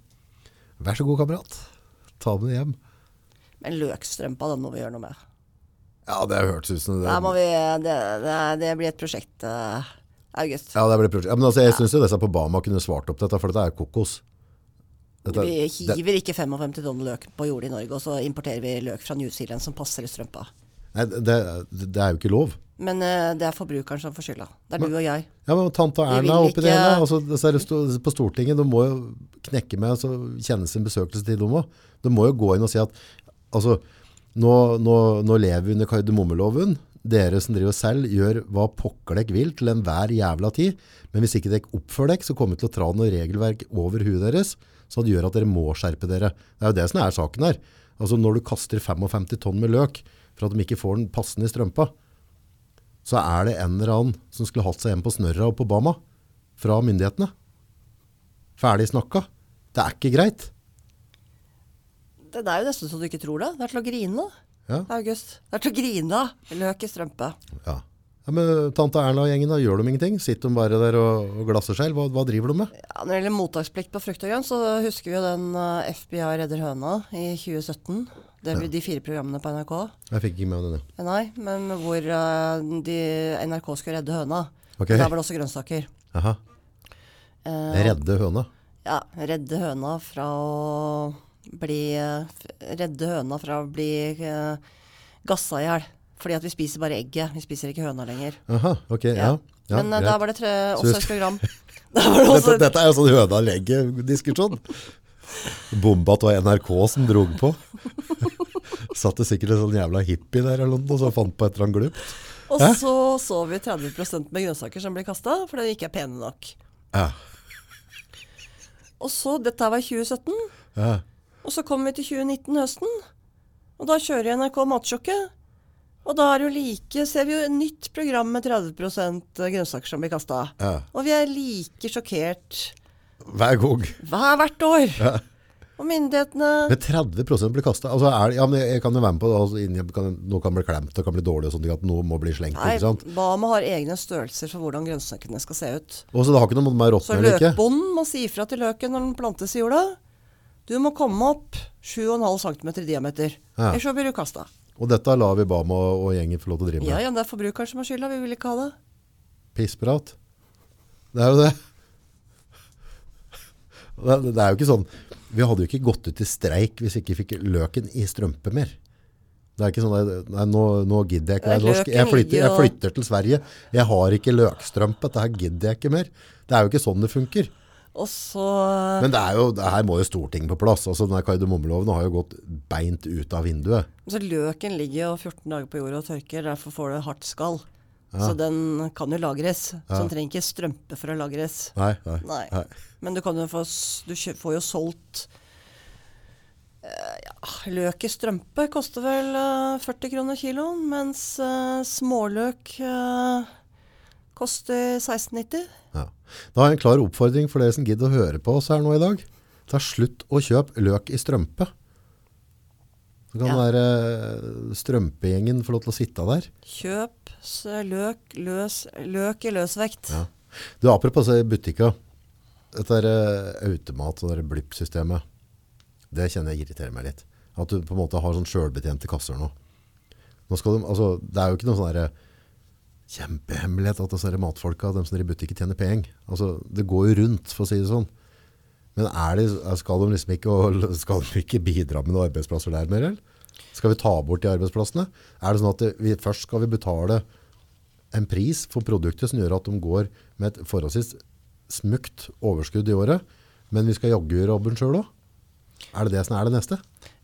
Vær så god, kamerat. Ta den hjem. Men løkstrømpa, den må vi gjøre noe med. Ja, det hørtes ut som det. Vi, det, det, det blir et prosjekt, Uh, August. Ja, det blir et prosjekt. Ja, men altså, jeg synes jo disse på Bama kunne svart opp dette, for dette er kokos. Dette, Vi det, hiver ikke 55 tonn løk på jordet i Norge, og så importerer vi løk fra New Zealand som passer i strømpa. Nei, det, det er jo ikke lov. Men eh, det er forbrukeren som får skylda. Det er du og jeg. Ja, men tante Erna oppi ikke... det hele, altså, på Stortinget, de må jo knekke med, altså, kjenne sin besøkelsestid dem må. De må jo gå inn og si at, altså, nå, nå, nå lever vi under kardemommeloven. Dere som driver selv gjør hva pokker dere vil til enhver jævla tid. Men hvis ikke dere oppfører dere, så kommer vi til å tra noe regelverk over huet deres, så det gjør at dere må skjerpe dere. Det er jo det som er saken her. Altså, når du kaster 55 tonn med løk, for at de ikke får den passende i strømpa, så er det en eller annen som skulle hatt seg hjem på snørra og på Bama fra myndighetene. Ferdig snakka. Det er ikke greit. Det er jo nesten så du ikke tror det. Det er til å grine, Ja. August. Det er til å grine av. Løk i strømpe. Ja. ja men tante Erna og gjengen, da gjør de ingenting? Sitter de bare der og, og glasser seg? Hva, hva driver de med? Ja, når det gjelder mottaksplikt på frukt og grønt, så husker vi jo den eh, FBI redder høna i 2017. Det blir de fire programmene på NRK. Jeg fikk ikke med meg den, ja. Eh, Nei, men hvor uh, de, NRK skulle redde høna. Okay. Der var det også grønnsaker. Aha. Uh, Redde høna. ja, redde høna fra å bli eh, Redde høna fra å bli gassa i hjel. Fordi at vi spiser bare egget. Vi spiser ikke høna lenger. Aha, ok, ja. ja Men der var det tre, også et program. Dette, dette er jo sånn høna-legge-diskusjon. Bomba av NRK som drog på. Satt det sikkert en sånn jævla hippie der eller noe, så fant på et eller annet glupt. og så så vi 30 med grønnsaker som blir kasta fordi de ikke er pene nok. Ja. Og så, Dette var i 2017. Ja. Og så kommer vi til 2019 høsten. Og da kjører NRK Matsjokket. Og da er jo like, ser vi jo et nytt program med 30 grønnsaker som blir kasta. Ja. Og vi er like sjokkert Hver gang. hver hvert år. Ja. Og myndighetene Men 30% blir kasta. Altså er ja, jeg kan jo være med på det. Altså, inni- kan, noe kan bli klemt og kan bli dårlig, og sånt, at noe må bli slengt. Nei, ikke sant? Bama har egne størrelser for hvordan grønnsakene skal se ut. Og så det har ikke noe med Så råtne eller ikke. løkbonden må si ifra til løken når den plantes i jorda. Du må komme opp 7,5 cm i diameter. Ja. Ellers så blir du kasta. Og dette lar vi Bama og, og gjengen få lov til å drive med. Ja, ja, det er forbrukeren som har skylda. Vi vil ikke ha det. Pissprat. Det er jo det. Det, det er jo ikke sånn Vi hadde jo ikke gått ut i streik hvis vi ikke fikk løken i strømpe mer. Det er ikke sånn Nei, nå, nå gidder jeg ikke være norsk. Jeg flytter, jeg flytter til Sverige. Jeg har ikke løkstrømpe. Dette her gidder jeg ikke mer. Det er jo ikke sånn det funker. Så Men det er jo, det her må jo Stortinget på plass. Altså, denne kardemommeloven har jo gått beint ut av vinduet. Så løken ligger jo 14 dager på jorda og tørker, derfor får du hardt skall. Så den kan jo lagres. Så den trenger ikke strømpe for å lagres. Nei, nei. Nei. nei. Men du, kan jo få, du får jo solgt eh, ja, Løk i strømpe koster vel eh, 40 kroner kiloen, mens eh, småløk eh, koster 16,90. Ja. Da har jeg en klar oppfordring for dere som gidder å høre på oss her nå i dag. Ta slutt å kjøpe løk i strømpe. Så kan Ja. være eh, strømpegjengen få lov til å sitte der. Kjøp løk, løs, løk i løsvekt. Ja. Du, apropos butikka. Dette er eh, automat og blipp-systemet. Det kjenner jeg irriterer meg litt. At du på en måte har sånn sjølbetjente kasser nå. nå skal de, altså, det er jo ikke noe sånn der, kjempehemmelighet at disse matfolka, de som er i butikken, tjener penger. Altså, det går jo rundt, for å si det sånn. Men det, skal de liksom ikke, skal de ikke bidra med noen arbeidsplasser der mer, eller? Skal vi ta bort de arbeidsplassene? Er det sånn at vi, først skal vi betale en pris for produktet som gjør at de går med et forholdsvis smukt overskudd i året, men vi skal jaggu gjøre jobben sjøl òg? Er det det som er det neste?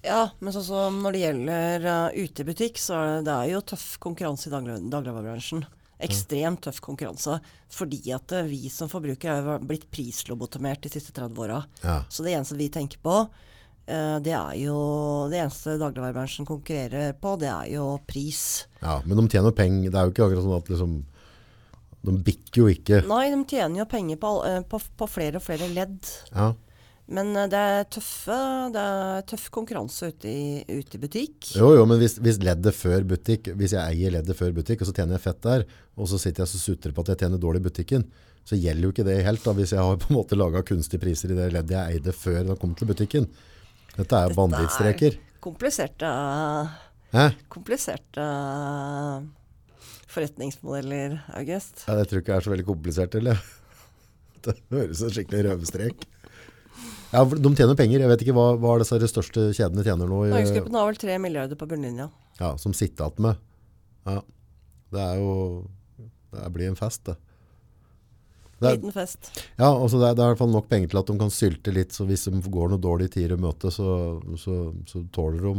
Ja, men sånn som når det gjelder uh, utebutikk, så er det, det er jo tøff konkurranse i daglig, dagligvarebransjen. Ekstremt tøff konkurranse. Fordi at eh, vi som forbrukere er blitt prislobotomert de siste 30 åra. Ja. Så det eneste vi tenker på, eh, det er jo Det eneste dagligvarebransjen konkurrerer på, det er jo pris. ja, men de tjener penger. Det er jo ikke akkurat sånn at liksom De bikker jo ikke. Nei, de tjener jo penger på, eh, på, på flere og flere ledd. Ja. Men eh, det er tøffe Det er tøff konkurranse ute i, ute i butikk. Jo, jo, men hvis, hvis leddet før butikk, hvis jeg eier leddet før butikk, og så tjener jeg fett der, og så sitter jeg og sutrer på at jeg tjener dårlig i butikken, så gjelder jo ikke det helt da, hvis jeg har på en måte laget kunstige priser i det leddet jeg eide før det kom til butikken. Dette er jo bandittstreker. Kompliserte Hæ? Kompliserte forretningsmodeller, August. Ja, det tror jeg ikke er så veldig komplisert, eller? Det høres ut skikkelig røvestrek. Ja, de tjener penger. Jeg vet ikke hva, hva disse største kjedene tjener nå, Norgesgruppen har vel tre milliarder på bunnlinja. ja, som sitter igjen med. Ja, det er jo, det blir en fest, det. Det er, Liten fest. ja, altså det, er, det er i hvert fall nok penger til at de kan sylte litt, så hvis de går noe dårlig tider i møte, så, så, så tåler de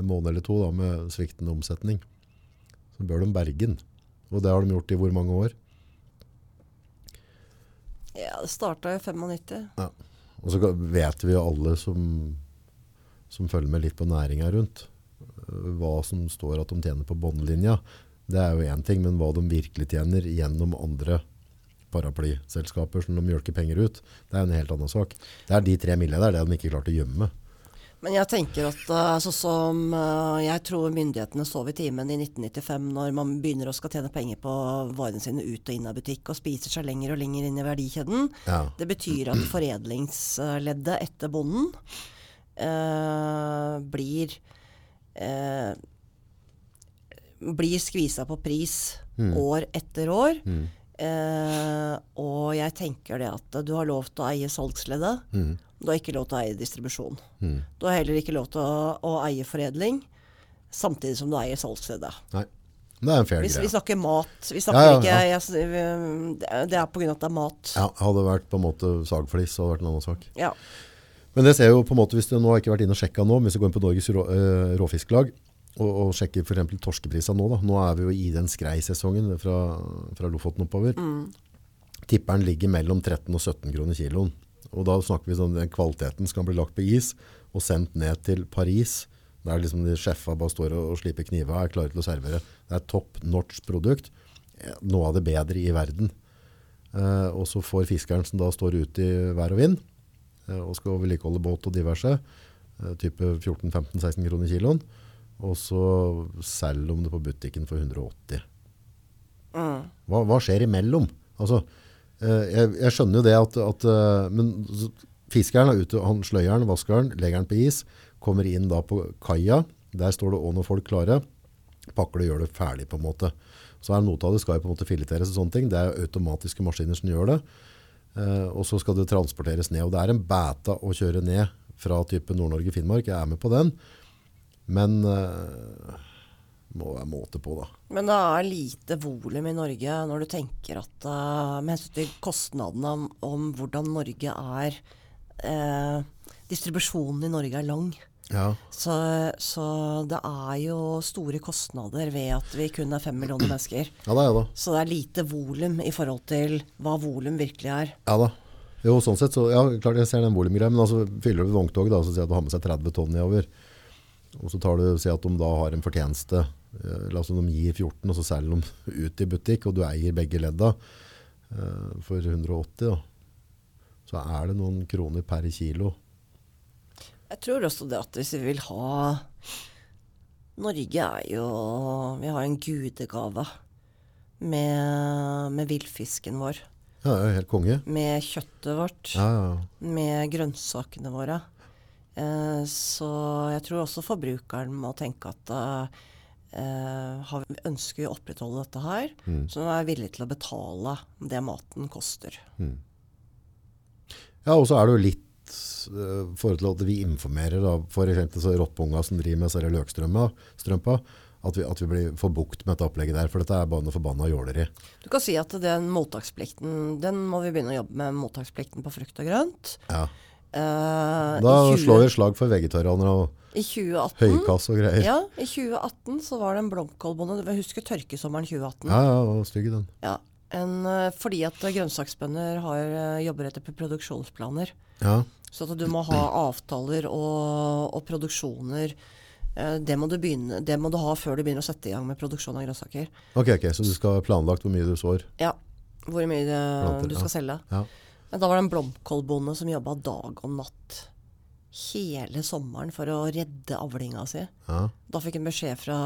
en måned eller to da, med sviktende omsetning. Så bør de berge den. Og det har de gjort i hvor mange år? Ja, det starta i 95. Og så vet vi jo alle som, som følger med litt på næringa rundt, øh, hva som står at de tjener på båndlinja. Det er jo én ting, men hva de virkelig tjener gjennom andre paraplyselskaper som de mjølker penger ut, det er en helt annen sak. Det er de tre mille der, det de ikke klart å gjemme. Men jeg tenker at eh, sånn som eh, Jeg tror myndighetene sov i timen i 1995 når man begynner å skal tjene penger på varene sine ut og inn av butikk og spiser seg lenger og lenger inn i verdikjeden. Ja. Det betyr at foredlingsleddet etter bonden eh, blir eh, blir skvisa på pris år etter år. Eh, og jeg tenker det at du har lov til å eie salgsleddet. Du har ikke lov til å eie distribusjon. Du har heller ikke lov til å, å eie foredling, samtidig som du eier salgsstedet. Nei, det er en fair vi greie. snakker mat Vi snakker Ja, ja, ikke jeg, det er- av at det er mat. Ja, hadde det vært på en måte sagflis, så hadde det vært en annen sak. Ja. Men det ser jo på en måte, hvis du nå har ikke vært inne og sjekka nå, hvis du går inn på Norges rå, øh, råfisklag og, og sjekker for eksempel torskeprisa nå, da. Nå er vi jo i den skreisesongen fra, fra Lofoten oppover. Tipperen ligger mellom 13 og 17 kroner kiloen. Og da snakker vi sånn den kvaliteten skal bli lagt på is og sendt ned til Paris. Der liksom de sjefa bare står og, og sliper kniver og er klare til å servere. Det er top notch produkt. Eh, Noe av det bedre i verden. Eh, og så får fiskeren som da står ute i vær og vind, eh, og skal vedlikeholde båt og diverse, eh, type 14-15-16 kroner kiloen, og så selger de det på butikken for 180. Hva, hva skjer imellom? Altså, jeg, jeg skjønner jo det at, at eh, men fiskeren er ute, han sløyer den, vasker den, legger den på is, kommer inn da på kaia, der står det også noen folk klare, pakker det og gjør det ferdig på en måte. Så er noe av det skal jo på en måte fileteres og sånne ting, det er automatiske maskiner som gjør det. Eh, og så skal det transporteres ned, og det er en beta å kjøre ned fra type Nord-Norge-Finnmark, jeg er med på den, men eh, må være måte på da. Men det er lite volum i Norge når du tenker at uh, med hensyn til kostnadene om, om hvordan Norge er eh, Distribusjonen i Norge er lang. Ja, Så, så det er jo store kostnader ved at vi kun er fem millioner mennesker. ja da, ja da. Så det er lite volum i forhold til hva volum virkelig er. Ja da. Jo, sånn sett, så, ja, klart jeg ser den volumgreia, men altså fyller du vogntog da, så sier at du har med seg 30 tonn nedover, og så tar du, sier at de da har en fortjeneste, la oss si de gir 14, og så selger de ut i butikk, og du eier begge ledda eh, for 180 da, så er det noen kroner per kilo. Jeg tror også det at hvis vi vil ha Norge er jo Vi har en gudegave med, med villfisken vår. Ja, er helt konge. Med kjøttet vårt. Ja, ja, ja. Med grønnsakene våre. Eh, så jeg tror også forbrukeren må tenke at eh, har, ønsker å opprettholde dette her, så er vi villige til å betale det maten koster. Ja, og så er det jo litt uh, forhold til at vi informerer da, for eksempel så rottpunga som driver med disse løkstrømpa, at vi, at vi blir får bukt med dette opplegget der, for dette er bare noe forbanna jåleri. Du kan si at den mottaksplikten, den må vi begynne å jobbe med, mottaksplikten på frukt og grønt. Ja. Eh, Da 20 slår vi et slag for vegetarianere og I 2018 høykass og greier. Ja, i 2018 så var det en blomkålbonde. Jeg husker tørkesommeren 2018. Ja, ja, stygg den. Ja, en, eh, fordi at grønnsaksbønder har, eh, jobber etter produksjonsplaner. Ja, Så at du må ha avtaler og, og produksjoner. Det må, du begynne, det må du ha før du begynner å sette i gang med produksjon av grønnsaker. ok, ok, så du skal ha planlagt hvor mye du sår. Ja, Hvor mye du, Planter, du ja. skal selge. Ja. Men da var det en blomkålbonde som jobba dag og natt hele sommeren for å redde avlinga si. Ja, Da fikk han beskjed fra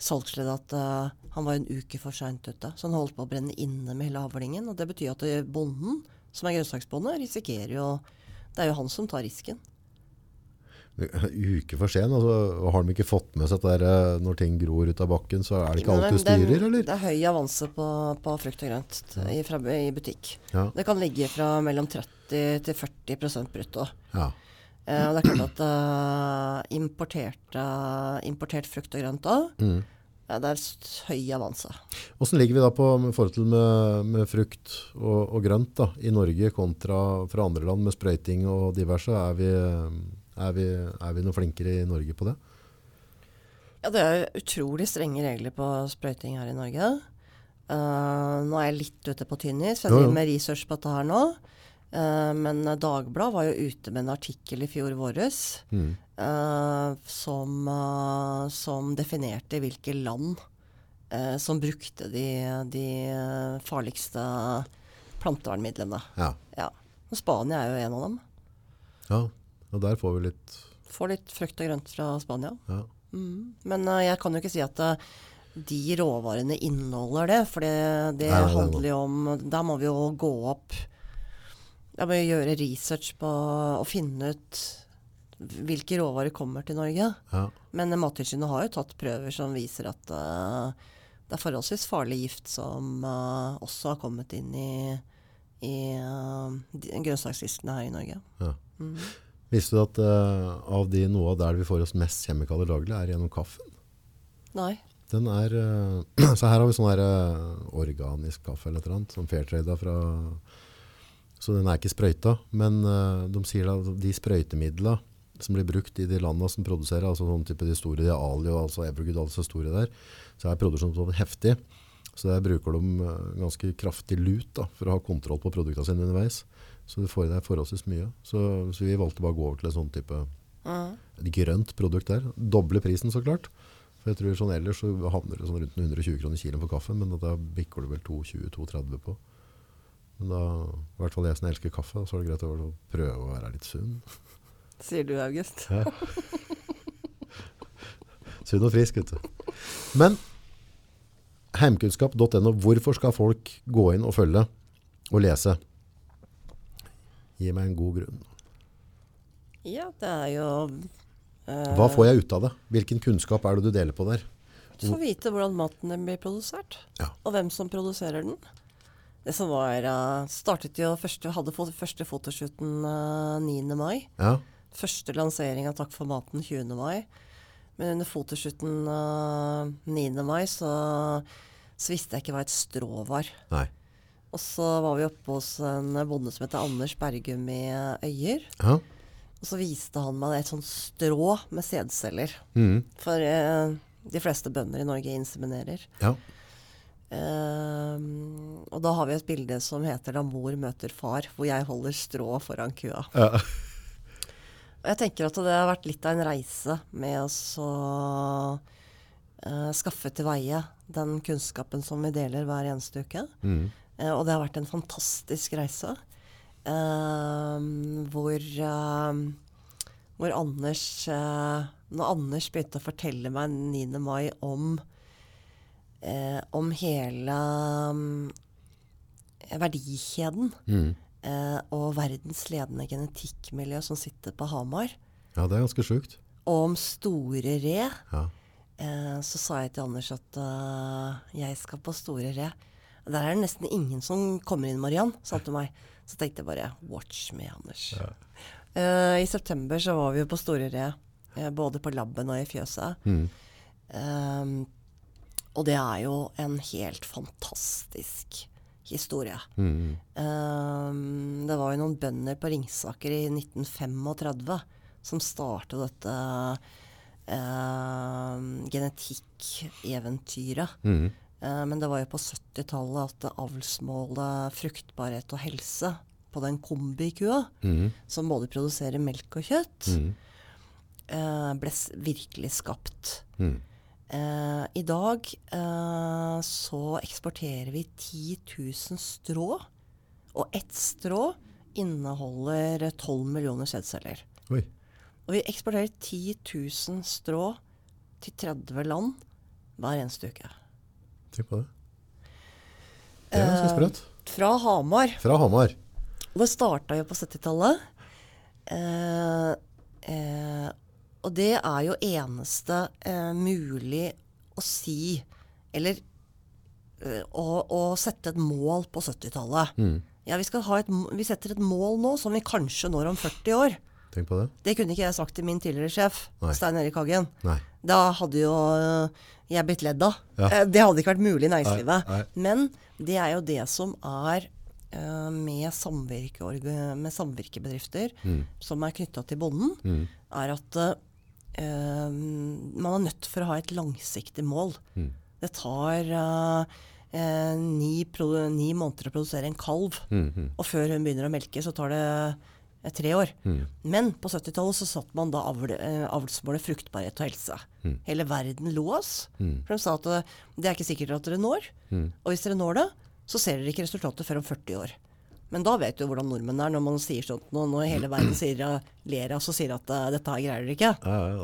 salgsleddet at uh, han var en uke for seint ute. Så han holdt på å brenne inne med hele avlingen. Og det betyr at bonden, som er grønnsaksbonde, risikerer jo Det er jo han som tar risken. uke for sen, altså, har de ikke fått med seg at der, eh, når ting gror ut av bakken, så er det ikke alt du er- styrer, eller? Det er høy avanse på, på frukt og grønt i, fra, i butikk. Ja, Det kan ligge fra mellom 30 til 40% brutto. ja. Eh, og det er klart at uh, importert, uh, importert frukt og grønt òg Mm. ja, det er høy avanse. Hvordan ligger vi da på forhold til med, med frukt og, og grønt da, i Norge kontra fra andre land med sprøyting og diverse? Er vi, er vi, er vi noe flinkere i Norge på det? Ja, det er utrolig strenge regler på sprøyting her i Norge. Uh, nå er jeg litt ute på tynn is, for jeg driver med research på dette her nå. Uh, men Dagbladet var jo ute med en artikkel i fjor våres Mm. uh, som, som definerte hvilke land som brukte de, de farligste plantevernmidlene. Ja. Ja. Og Spania er jo en av dem. ja, og der får vi litt Får litt frukt og grønt fra Spania. ja. Mm. Men uh, jeg kan jo ikke si at uh, de råvarene inneholder det, for det, det Nei, handler jo om Da må vi jo gå opp Jeg må gjøre research på å finne ut hvilke råvarer kommer til Norge. ja. Men Mattilsynet har jo tatt prøver som viser at uh, det er forholdsvis farlig gift som uh, også har kommet inn i, i uh, grønnsaksfiskene her i Norge. Ja. Mm. Visste du at uh, av de noe av der vi får oss mest kjemikalier daglig, er gjennom kaffen? Nei. Den er, uh, så her har vi sånn her eh, organisk kaffe eller noe som Fairtrade fra Så den er ikke sprøyta. Men de sier at de sprøytemidla som blir brukt i de landene som produserer, altså sånn type de store, de Ali og altså Evergood, alle så store der, så er produksjonen sånn heftig. Så der bruker de ganske kraftig lut da, for å ha kontroll på produktene sine underveis. Så du får i deg forholdsvis mye. Så, så vi valgte bare å gå over til en sånn type Mm. grønt produkt der. Doble prisen så klart. For jeg tror sånn ellers så havner det sånn rundt 120 kroner kiloen for kaffen, men da bikker du vel 220-230 på. Men da, i hvert fall jeg som elsker kaffe, så er det greit å prøve å være litt sunn. Sier du, August. Sunn og frisk, vet du. Men heimkunnskap.no, hvorfor skal folk gå inn og følge og lese? Gi meg en god grunn. Ja, det er jo eh, Hva får jeg ut av det? Hvilken kunnskap er det du deler på der? Du får vite hvordan maten din blir produsert, Ja. og hvem som produserer den. Det som var uh, Startet jo første, hadde fått første fotoshooten uh, 9. mai. Ja, Første lansering av Takk for maten 20. mai. Men under fotoshooten uh, 9. mai så, så visste jeg ikke hva et strå var. nei. Og så var vi oppe hos en bonde som heter Anders Bergum i Øyer. Ja. Og så viste han meg et sånt strå med sædceller. Mhm. For eh, de fleste bønder i Norge inseminerer. ja. Eh, og da har vi et bilde som heter 'Da mor møter far', hvor jeg holder strå foran kua. Ja. Og jeg tenker at det har vært litt av en reise med å eh, skaffe til veie den kunnskapen som vi deler hver eneste uke. Mhm. Eh, og det har vært en fantastisk reise. ehm, hvor, ehm, hvor Anders eh, Når Anders begynte å fortelle meg 9. mai om eh, om hele verdikjeden mm. eh, og verdens ledende genetikkmiljø som sitter på Hamar, ja, det er ganske sjukt. og om store re, Ja. eh, så sa jeg til Anders at eh, jeg skal på Store Re. Der er det nesten ingen som kommer inn, Mariann, sa han til meg. Så tenkte jeg bare watch me, Anders. Eh, I september så var vi jo på Store Re, eh, både på laben og i fjøset. Mm. Uh, og det er jo en helt fantastisk historie. Mm. Ehm, det var jo noen bønder på Ringsaker i 1935 som startet dette uh, genetikkeventyret. Mm. Eh, men det var jo på 70-tallet at avlsmålet fruktbarhet og helse på den kombikua, Mm. som både produserer melk og kjøtt, Mm. ble virkelig skapt. Mm. Eh, I dag eh, så eksporterer vi 10 000 strå, og ett strå inneholder 12 millioner sædceller. Og vi eksporterer 10 000 strå til 30 land hver eneste uke. Tenk på det. Det er ganske Eh, sprøtt. Fra Hamar. Fra Hamar. Det starta jo på 70-tallet. Eh, eh, og det er jo eneste eh, mulig å si Eller eh, å, å sette et mål på 70-tallet. Mm. Ja, vi, et, vi setter et mål nå som vi kanskje når om 40 år. Tenk på det. Det kunne ikke jeg sagt til min tidligere sjef, Nei. Stein Erik Hagen. Nei. Da hadde jo øh, jeg blitt ledd av. Ja. Eh, Det hadde ikke vært mulig i næringslivet. Nei. Men det er jo det som er øh, med, samvirke, med samvirkebedrifter Mm. som er knytta til bonden, Mm. er at uh, man er nødt for å ha et langsiktig mål. Mm. Det tar eh, ni, ni måneder å produsere en kalv, Mm. Mm. og før hun begynner å melke, så tar det eh, tre år. Mm. Men på 70-tallet så satt man da avl, eh, avlsmålet fruktbarhet og helse. Mm. Hele verden lo oss. Mm. For de sa at det, det er ikke sikkert at dere når. Mm. Og hvis dere når det, så ser dere ikke resultatet før om 40 år. Men da vet du hvordan nordmenn er når man sier sånt. Når, når hele verden sier, ler av oss og sier at eh, dette her greier dere ikke.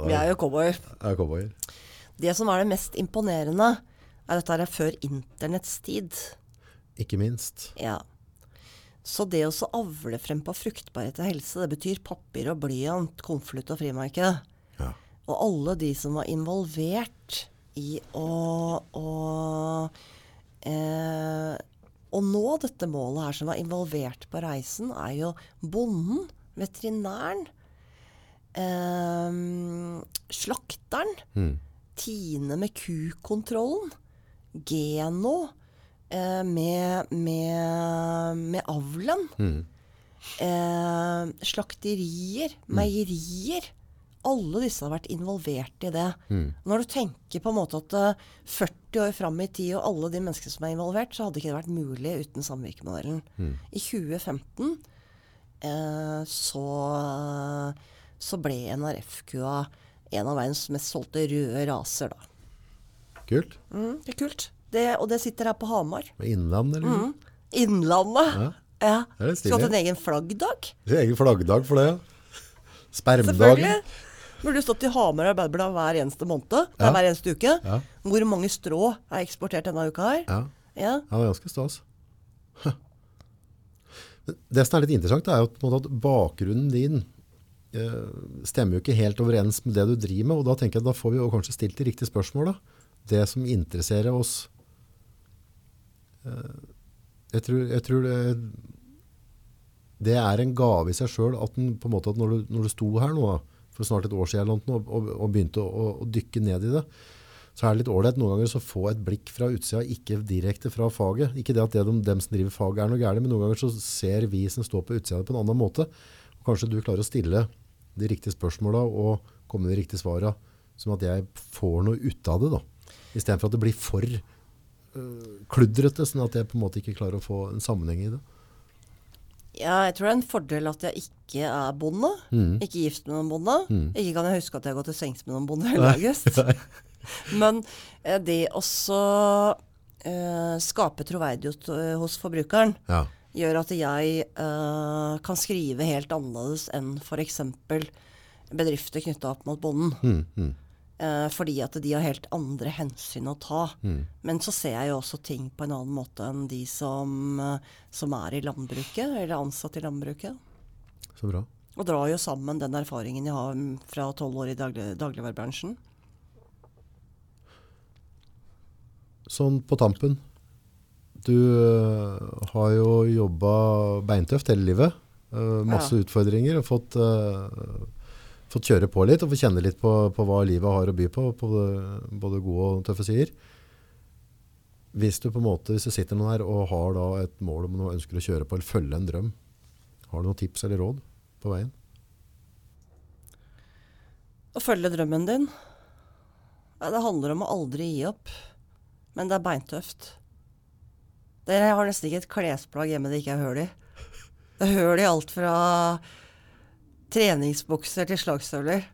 Vi er jo cowboyer. Er cowboyer. Det som er det mest imponerende, er at dette er før internetts tid. Ikke minst. Ja. Så det å så avle frem på fruktbarhet og helse, det betyr papir og blyant, konvolutt og frimarked. Ja. Og alle de som var involvert i å, å, eh, å nå dette målet her, som var involvert på reisen, er jo bonden, veterinæren, eh, slakteren, Mm. Tine med kukontrollen, Geno eh, med, med, med avlen, Mm. eh, slakterier, meierier. Alle disse har vært involvert i det. Mm. Når du tenker på en måte at eh, 40 år fram i tid, og alle de menneskene som er involvert, så hadde ikke det vært mulig uten samvirkemodellen. Mm. I 2015 eh, så, så ble NRF-kua en av verdens mest solgte røde raser, da. Kult. Mm, det er kult. Det, og det sitter her på Hamar. Med Innland, eller? Mm. Innlandet. Ja. Ja. Det er Skulle hatt en egen flaggdag. Er egen flaggdag for det, ja. Spermdagen. Burde stått i Hamar Arbeiderblad hver eneste måned. Ja. Hver eneste uke. Ja. Hvor mange strå er eksportert denne uka her? Ja. Ja. Ja, det er ganske stas. Det som er litt interessant, er jo at, en bakgrunnen din eh, stemmer jo ikke helt overens med det du driver med, og da tenker jeg da får vi jo kanskje stilt de riktige spørsmåla. Det som interesserer oss. Eh, jeg tror, jeg tror det, det er en gave i seg sjøl at, den, på en måte, at når, du, når du sto her nå, for snart et år siden noe, og, og begynte å, å, dykke ned i det, så er det litt ålreit noen ganger å få et blikk fra utsida, ikke direkte fra faget. Ikke det at det de, dem som driver faget er noe gærent, men noen ganger så ser vi som står på utsida på en annen måte. Og kanskje du klarer å stille de riktige spørsmåla og komme med de riktige svara, som at jeg får noe ut av det. da. Istedenfor at det blir for kludrete, sånn at jeg på en måte ikke klarer å få en sammenheng i det. ja, jeg tror det er en fordel at jeg ikke er bonde. Mm. Ikke gift med noen bonde. Mm. Ikke kan jeg huske at jeg har gått til sengs med noen bonde i august. Men eh, det også så, eh, skape troverdighet eh, hos forbrukeren Ja. gjør at jeg eh, kan skrive helt annerledes enn f.eks. bedrifter knytta opp mot bonden. Mm, mm, Eh, fordi at de har helt andre hensyn å ta. mm. Men så ser jeg jo også ting på en annen måte enn de som, eh, som er i landbruket, eller ansatt i landbruket. Så bra. Og drar jo sammen den erfaringen jeg har fra tolv år i daglig, dagligvarebransjen. Sånn på tampen. Du øh, har jo jobba beintøft hele livet. Uh, masse utfordringer. Og fått, øh, fått kjøre på litt og få kjenne litt på, på hva livet har å by på. på det, både gode og tøffe sider. Hvis du på en måte, hvis det sitter noen her og har da et mål om noe ønsker å kjøre på, eller følge en drøm, har du noen tips eller råd på veien? Å følge drømmen din ja, Det handler om å aldri gi opp. Men det er beintøft. Jeg har nesten ikke et klesplagg hjemme det ikke er hull i. Det er hull i alt fra treningsbukser til slagstøvler.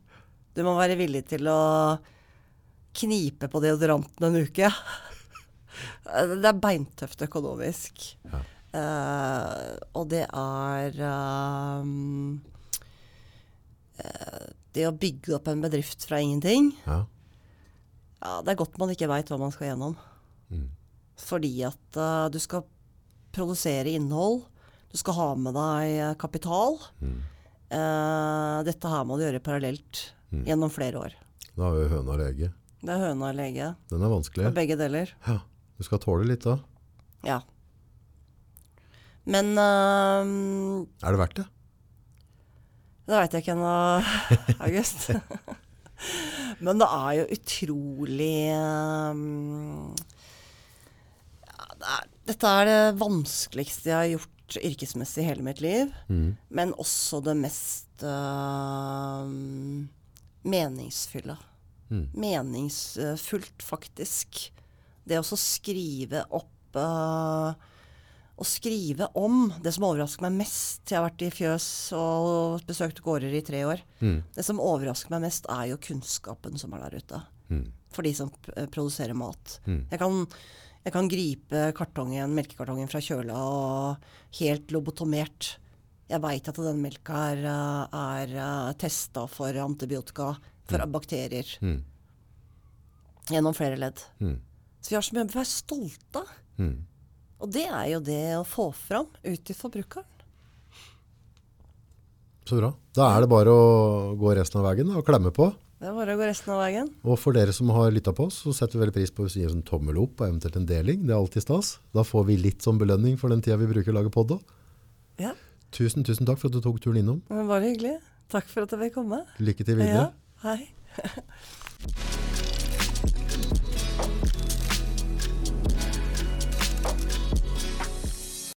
Du må være villig til å knipe på deodoranten en uke. Det er beintøft økonomisk. Ja. Uh, og det er um, eh, Det å bygge opp en bedrift fra ingenting Ja. ja, Det er godt man ikke veit hva man skal gjennom. Mm. Fordi at uh, du skal produsere innhold. Du skal ha med deg kapital. Mm. Eh, dette her må du gjøre parallelt Mm. gjennom flere år. Da har vi høna lege. Det er høna lege. Den er vanskelig. Og begge deler. Ja. Du skal tåle litt da. Ja. Men uh, Er det verdt det? Det veit jeg ikke ennå, August. Men det er jo utrolig um, ja, det er, Dette er det vanskeligste jeg har gjort yrkesmessig i hele mitt liv. Mm. Men også det mest uh, meningsfulle. Mm. Meningsfullt, faktisk. Det å skrive opp uh, Å skrive om det som overrasker meg mest Jeg har vært i fjøs og besøkt gårder i tre år. Mm. Det som overrasker meg mest, er jo kunnskapen som er der ute. Mm. For de som eh, produserer mat. Mm. Jeg, kan, jeg kan gripe kartongen, melkekartongen fra kjøla og helt lobotomert. Jeg veit at den melka er, er testa for antibiotika, for bakterier, Mm. gjennom flere ledd. Mm. Så vi har så mye å være stolte av. Mm. Og det er jo det å få fram ut til forbrukeren. Så bra. Da er det bare å gå resten av veien og klemme på. Det er bare å gå resten av veien. Og for dere som har lyttet på oss, så setter vi veldig pris på hvis du gir en tommel opp og eventuelt en deling. Det er alltid stas. Da får vi litt som belønning for den tida vi bruker å lage podd. da. Ja, Tusen, tusen takk for at du tok turen innom. bare hyggelig. Takk for at jeg fikk komme. Lykke til videre. Ja, hei.